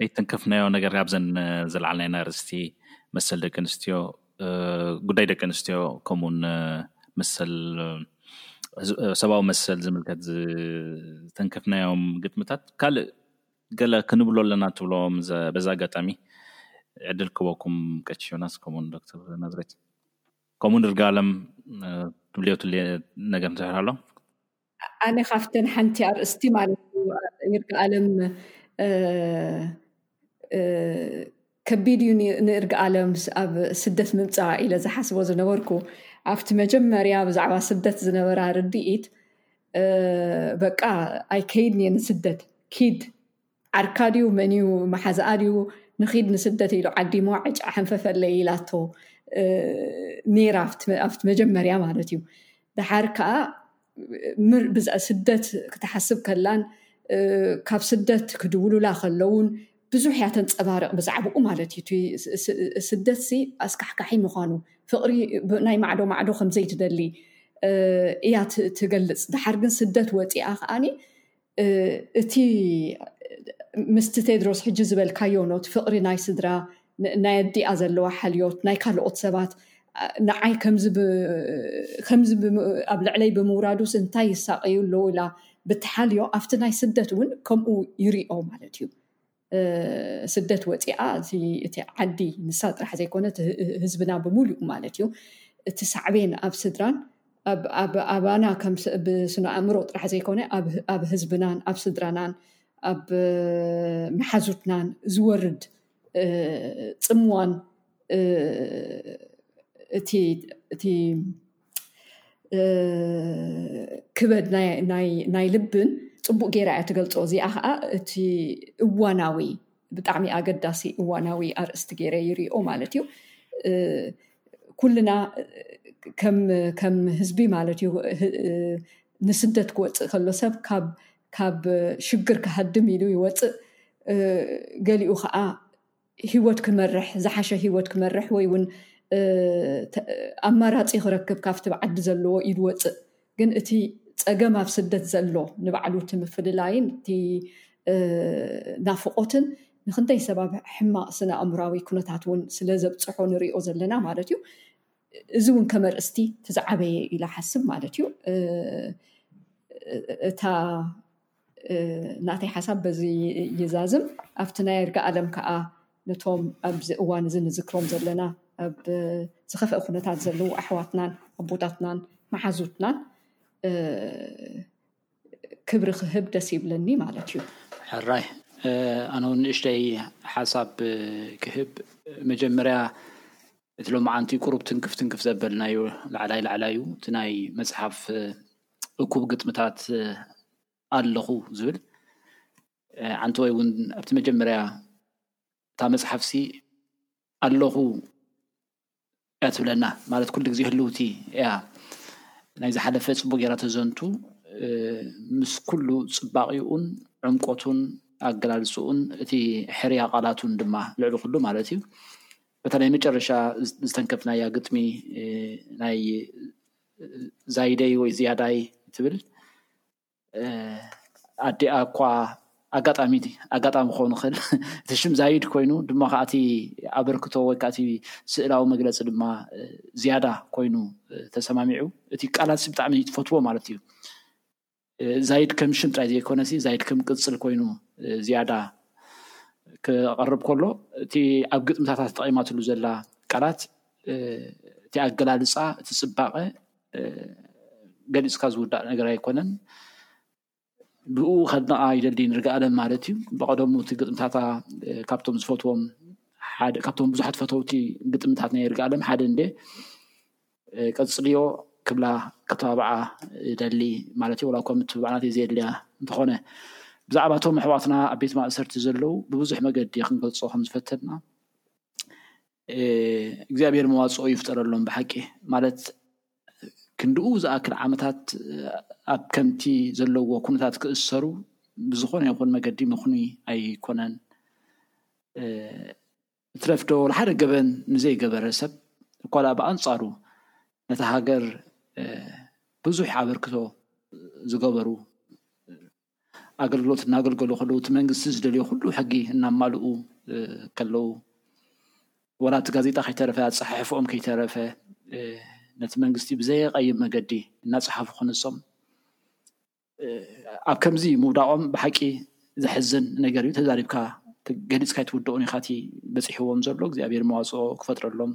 ዘይተንከፍናዮ ነገር ካብዘን ዘልዓልናየን ኣርእስቲ መሰል ደቂ ኣንስትዮ ጉዳይ ደቂ ኣንስትዮ ከምኡ ውን መሰል ሰብኣዊ መሰል ዝምልከት ዝተንከፍናዮም ግጥምታት ካልእ ገለ ክንብሎ ኣለና ትብሎ በዚ ኣጋጣሚ ዕድል ክህበኩም ቀሺ ዮናስ ከምኡ ውን ዶክተር ናዝሬት። ከምኡ ንርጋለም ትብልዮ ትልየ ነገር ንትሕር ኣሎ። ኣነ ካብተን ሓንቲ ኣርእስቲ ማለት ይርግኣለም ከቢድ እዩ ንእርግኣለም ኣብ ስደት ምምፃ ኢለ ዝሓስቦ ዝነበርኩ ኣብቲ መጀመርያ ብዛዕባ ስደት ዝነበራ ርድኢት በቃ ኣይከይድን እየ ንስደት ኪድ ዓርካ ድዩ መንዩ መሓዝኣ ድዩ ንኪድ ንስደት ኢሉ ዓዲሞ ዕጫ ሕንፈፈለይ ኢላቶ ነይራ ኣብቲ መጀመርያ ማለት እዩ ደሓር ከዓ ብዛ ስደት ክትሓስብ ከላን ካብ ስደት ክድውሉላ ከለውን ብዙሕ እያ ተንፀባርቕ ብዛዕባኡ ማለት እዩ እቲ ስደት ሲ ኣስካሕካሒ ምዃኑ ፍቕሪ ናይ ማዕዶ ማዕዶ ከምዘይትደሊ እያ ትገልፅ ድሓር ግን ስደት ወፂኣ ከዓኒ እቲ ምስቲ ቴድሮስ ሕጂ ዝበልካዮ ኖት ፍቕሪ ናይ ስድራ ናይ ኣዲኣ ዘለዋ ሓልዮት ናይ ካልኦት ሰባት ንዓይ ከምዚ ኣብ ልዕለይ ብምውራዱስ እንታይ ይሳቀዩ ኣለዉ ኢላ ብትሓልዮ ኣብቲ ናይ ስደት እውን ከምኡ ይርኦ ማለት እዩ ስደት ወፂኣ እቲ ዓዲ ንሳ ጥራሕ ዘይኮነ ህዝብና ብምሉእ ማለት እዩ እቲ ሳዕቤን ኣብ ስድራን ኣኣባና ብስነ ኣእምሮ ጥራሕ ዘይኮነ ኣብ ህዝብናን ኣብ ስድራናን ኣብ መሓዙትናን ዝወርድ ፅምዋን እቲ ክበድ ናይ ልብን ፅቡቅ ገይራ እያ ትገልፆ እዚኣ ከዓ እቲ እዋናዊ ብጣዕሚ ኣገዳሲ እዋናዊ ኣርእስቲ ገይረ ይሪኦ ማለት እዩ። ኩልና ከም ህዝቢ ማለት እዩ ንስደት ክወፅእ ከሎ ሰብ ካብ ሽግር ክሃድም ኢሉ ይወፅእ ገሊኡ ከዓ ሂወት ክመርሕ ዝሓሸ ሂወት ክመርሕ ወይ እውን ኣማራፂ ክረክብ ካብቲ ብዓዲ ዘለዎ ኢዱ ወፅእ ግን እቲ ፀገም ኣብ ስደት ዘሎ ንባዕሉ እቲ ምፍልላይን እቲ ናፍቆትን ንክንደይ ሰብ ኣብ ሕማቅ ስነ ኣእምራዊ ኩነታት እውን ስለ ዘብፅሖ ንሪኦ ዘለና ማለት እዩ እዚ እውን ከመርእስቲ እቲ ዝዓበየ ኢላ ሓስብ ማለት እዩ እታ ናተይ ሓሳብ በዚ ይዛዝም ኣብቲ ናይ ይርጋኣለም ከዓ ነቶም ኣብዚ እዋን እዚ ንዝክሮም ዘለና ኣብ ዝኸፍአ ኩነታት ዘለዉ ኣሕዋትናን ኣቦታትናን መሓዙትናን ክብሪ ክህብ ደስ ይብለኒ ማለት እዩ። ሕራይ ኣነ ውን ንእሽተይ ሓሳብ ክህብ መጀመርያ እቲ ሎማዓንቲ ቁሩብ ትንክፍ ትንክፍ ዘበልናዮ ላዕላይ ላዕላዩ እቲ ናይ መፅሓፍ እኩብ ግጥምታት ኣለኹ ዝብል ዓንተወይ እውን ኣብቲ መጀመርያ እታ መፅሓፍሲ ኣለኹ እያ ትብለና ማለት ኩሉ ግዜ ህልውቲ እያ ናይ ዝሓለፈ ፅቡቅ ጌራ ተዘንቱ ምስ ኩሉ ፅባቂኡን ዕምቆቱን ኣገላልፅኡን እቲ ሕርያ ቃላቱን ድማ ልዕሊ ኩሉ ማለት እዩ በታ ናይ መጨረሻ ዝተንከፍናያ ግጥሚ ናይ ዛይደይ ወይ ዝያዳይ ትብል ኣዲኣ እኳ ኣጋጣሚ ኣጋጣሚ ክኸውን ይኽእል እቲ ሽም ዛይድ ኮይኑ ድማ ከዓ እቲ ኣበርክቶ ወይ ከዓ እቲ ስእላዊ መግለፂ ድማ ዝያዳ ኮይኑ ተሰማሚዑ እቲ ቃላት ብጣዕሚ ትፈትዎ ማለት እዩ ዛይድ ከም ሽም ጥራይ ዘይኮነሲ ዛይድ ከም ቅጽል ኮይኑ ዝያዳ ክቐርብ ከሎ እቲ ኣብ ግጥምታታት ተጠቒማትሉ ዘላ ቃላት እቲ ኣገላልጻ እቲ ጽባቐ ገሊጽካ ዝውዳእ ነገር ኣይኮነን ብኡ ከድነቓ ይደሊ ንርግኣለም ማለት እዩ ብቐደሙ እቲ ግጥምታታ ካብቶም ዝፈትዎም ሓደ ካብቶም ብዙሓት ፈተውቲ ግጥምታት ናይ ርግኣለም ሓደ እንደ ቀጽልዮ ክብላ ከተባብዓ እደሊ ማለት'ዩ ዋላኳ ምትብባዕ ናተይ ዘየድልያ እንተኾነ። ብዛዕባ እቶም ኣሕዋትና ኣብ ቤት ማእሰርቲ ዘለዉ ብብዙሕ መገዲ ክንገልጾ ከም ዝፈተና እግዚኣብሄር መዋጽኦ ይፍጠረሎም ብሓቂ ማለት ክንድኡ ዝኣክል ዓመታት ኣብ ከምቲ ዘለዎ ኩነታት ክእሰሩ ብዝኾነ ይኹን መገዲ ምኽኑይ ኣይኮነን። ይትረፍዶ ሓደ ገበን ንዘይገበረ ሰብ እኳድኣ ብኣንጻሩ ነታ ሃገር ብዙሕ ኣበርክቶ ዝገበሩ ኣገልግሎት እናገልገሉ ከለዉ እቲ መንግስቲ ዝደልዮ ኩሉ ሕጊ እናማልኡ ከለዉ ወላ እቲ ጋዜጣ ከይተረፈ ኣፀሓሕፍኦም ከይተረፈ ነቲ መንግስቲ ብዘየቀይም መገዲ እናፀሓፉ ክንሶም ኣብ ከምዚ ምውዳቆም ብሓቂ ዘሕዝን ነገር እዩ ተዛሪብካ ገሊጽካ ኣይትውድኦን ኢኻ እቲ በጺሕዎም ዘሎ እግዚኣብሔር መዋጽኦ ክፈጥረሎም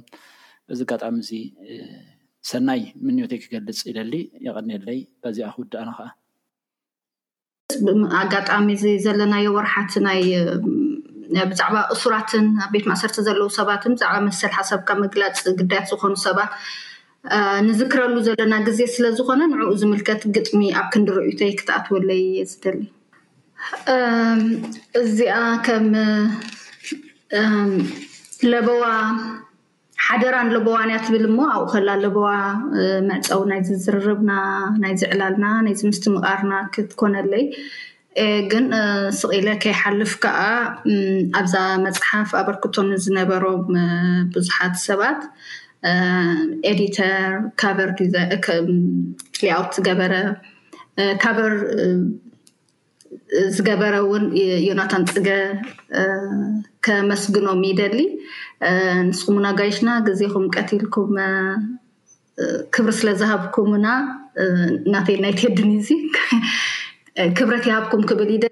በዚ ኣጋጣሚ እዚ ሰናይ ምንዮተይ ክገልጽ ይደሊ የቐኔለይ በዚኣ ክውድእ ኣነ ከዓ ኣጋጣሚ እዚ ዘለናዮ ወርሓት ናይ ብዛዕባ እሱራትን ኣብ ቤት ማእሰርቲ ዘለዉ ሰባትን ብዛዕባ መሰል ሓሳብካ ምግላፅ ግዳያት ዝኾኑ ሰባት ንዝክረሉ ዘለና ግዜ ስለ ዝኾነ ንዕኡ ዝምልከት ግጥሚ ኣብ ክንዲ ርእይቶይ ክትኣትወለይ እየ ዝደሊ እዚኣ ከም ለበዋ ሓደራን ለበዋን እያ ትብል እሞ ኣብኡ ከላ ለበዋ መዕፀዊ ናይ ዝዝርርብና ናይ ዝዕላልና ናይ ዝምስትምቓርና ክትኮነለይ ግን ስቕ ኢለ ከይሓልፍ ከኣ ኣብዛ መጽሓፍ ኣበርክቶ ንዝነበሮም ብዙሓት ሰባት ኤዲተር፣ ካቨር ሌኣውት ዝገበረ ካቨር ዝገበረ እውን ዮናታን ፅገ ከመስግኖም ይደሊ ንስኹም ኣጋይሽና ግዜኹም ቀቲልኩም ክብሪ ስለዝሃብኩምና ናተይ ናይ ቴድን እዚ ክብረት ይሃብኩም ክብል ይደ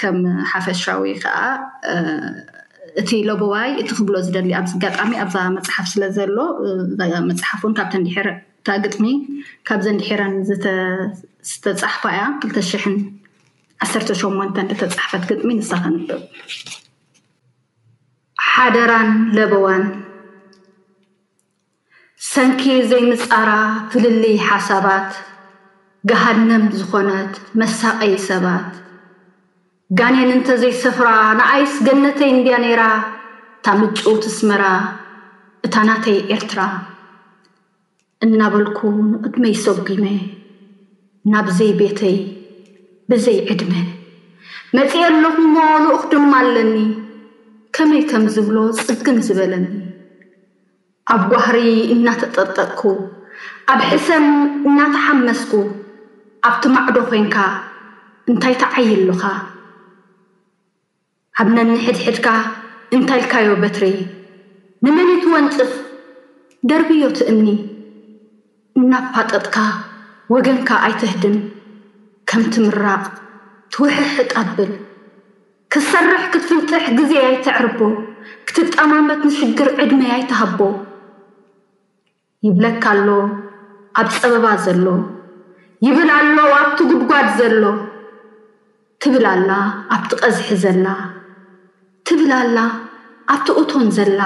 ከም ሓፈሻዊ ከዓ እቲ ለቦዋይ እቲ ክብሎ ዝደሊ ኣብዚ ኣጋጣሚ ኣብዛ መፅሓፍ ስለ ዘሎ መፅሓፍ እውን ካብተን ድሕር እታ ግጥሚ ካብዘን ድሕረን ዝተፃሕፋ እያ ክልተ ሽሕን ዓሰርተ ሸሞንተን እተፃሕፈት ግጥሚ ንሳ ከንብብ ሓደራን ለበዋን ሰንኪ ዘይምጻራ ፍልልይ ሓሳባት ገሃነም ዝኾነት መሳቀዪ ሰባት ጋኔን እንተዘይሰፍራ ንኣይስ ገነተይ እንድያ ነይራ እታ ምጭውቲ ኣስመራ እታ ናተይ ኤርትራ እናበልኩ ንቅድመይ ሰጒመ ናብ ዘይቤተይ ብዘይ ዕድመ መጺኤ ኣለኹ'ሞ ልኡኽ ድማ ኣለኒ ከመይ ከምዝብሎ ጽግም ዝበለኒ ኣብ ጓህሪ እናተጠጠጥኩ፣ ኣብ ሕሰም እናተሓመስኩ፣ ኣብቲ ማዕዶ ኮይንካ እንታይ ትዓዪ ኣሎኻ? ኣብ ነንሕድሕድካ እንታይልካዮ በትሪ ንመን'ዩ ትወንጽፍ? ደርብዮ እቲ እምኒ። እናፋጠጥካ ወገንካ ኣይተህድም ከም ትምራቕ ትውሕሕጥ ኣብል ክትሰርሕ ክትፍንጥሕ ግዜ ኣይተዕርቦ ክትጠማመት ንሽግር ዕድመ ኣይትሃቦ ይብለካ ኣሎ ኣብ ጸበባ ዘሎ ይብል ኣሎ ኣብቲ ጉድጓድ ዘሎ ትብል ኣላ ኣብቲ ቀዝሒ ዘላ ትብል ኣላ ኣብቲ እቶን ዘላ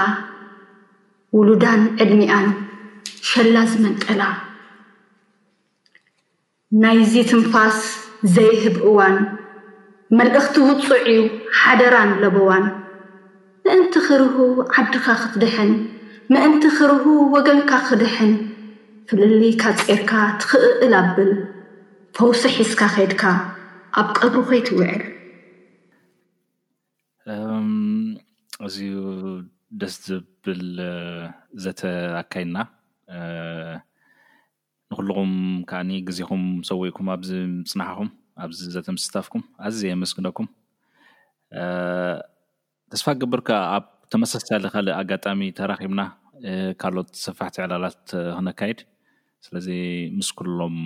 ውሉዳን ዕድሚኣን ሸላ ዝመንጠላ፣ ናይዚ ትንፋስ ዘይህብ እዋን፣ መልእኽቲ ውጹዕ'ዩ ሓደራን ለበዋን። ምእንቲ ክርሁ ዓድኻ ክትድሕን፣ ምእንቲ ክርሁ ወገንካ ክድሕን፣ ፍልልይካ ጼርካ ትኽእእል ኣብል፣ ፈውሲ ሒዝካ ከድካ ኣብ ቀብሩ ከይትውዕል። ኣዝዩ ደስ ዘብል ዘተ ኣካይድና ንኩልኩም ከዓ ግዜኩም ሰዊእኩም ኣብዚ ምፅናሕኩም ኣብዚ ዘተ ምስታፍኩም ኣዝየ የመስግነኩም። ተስፋ ክገብር ከዓ ኣብ ተመሳሳሊ ካልእ ኣጋጣሚ ተራኪብና ካልኦት ሰፋሕቲ ዕላላት ክነካይድ ስለዚ ምስ ኩሎም።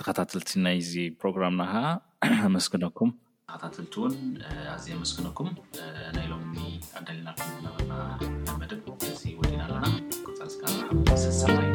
ተኸታተልቲ ናይዚ ፕሮግራምና ከኣ ኣመስግነኩም። ተኸታተልቲ እውን ኣዝየ ኣመስግነኩም። ናይ ሎሚ ኣዳሊናልኩም ዝነበርና መደብ እዚ ወዲእና ኣለና። ቀጻሊ ስጋብ ሰሰናዩ።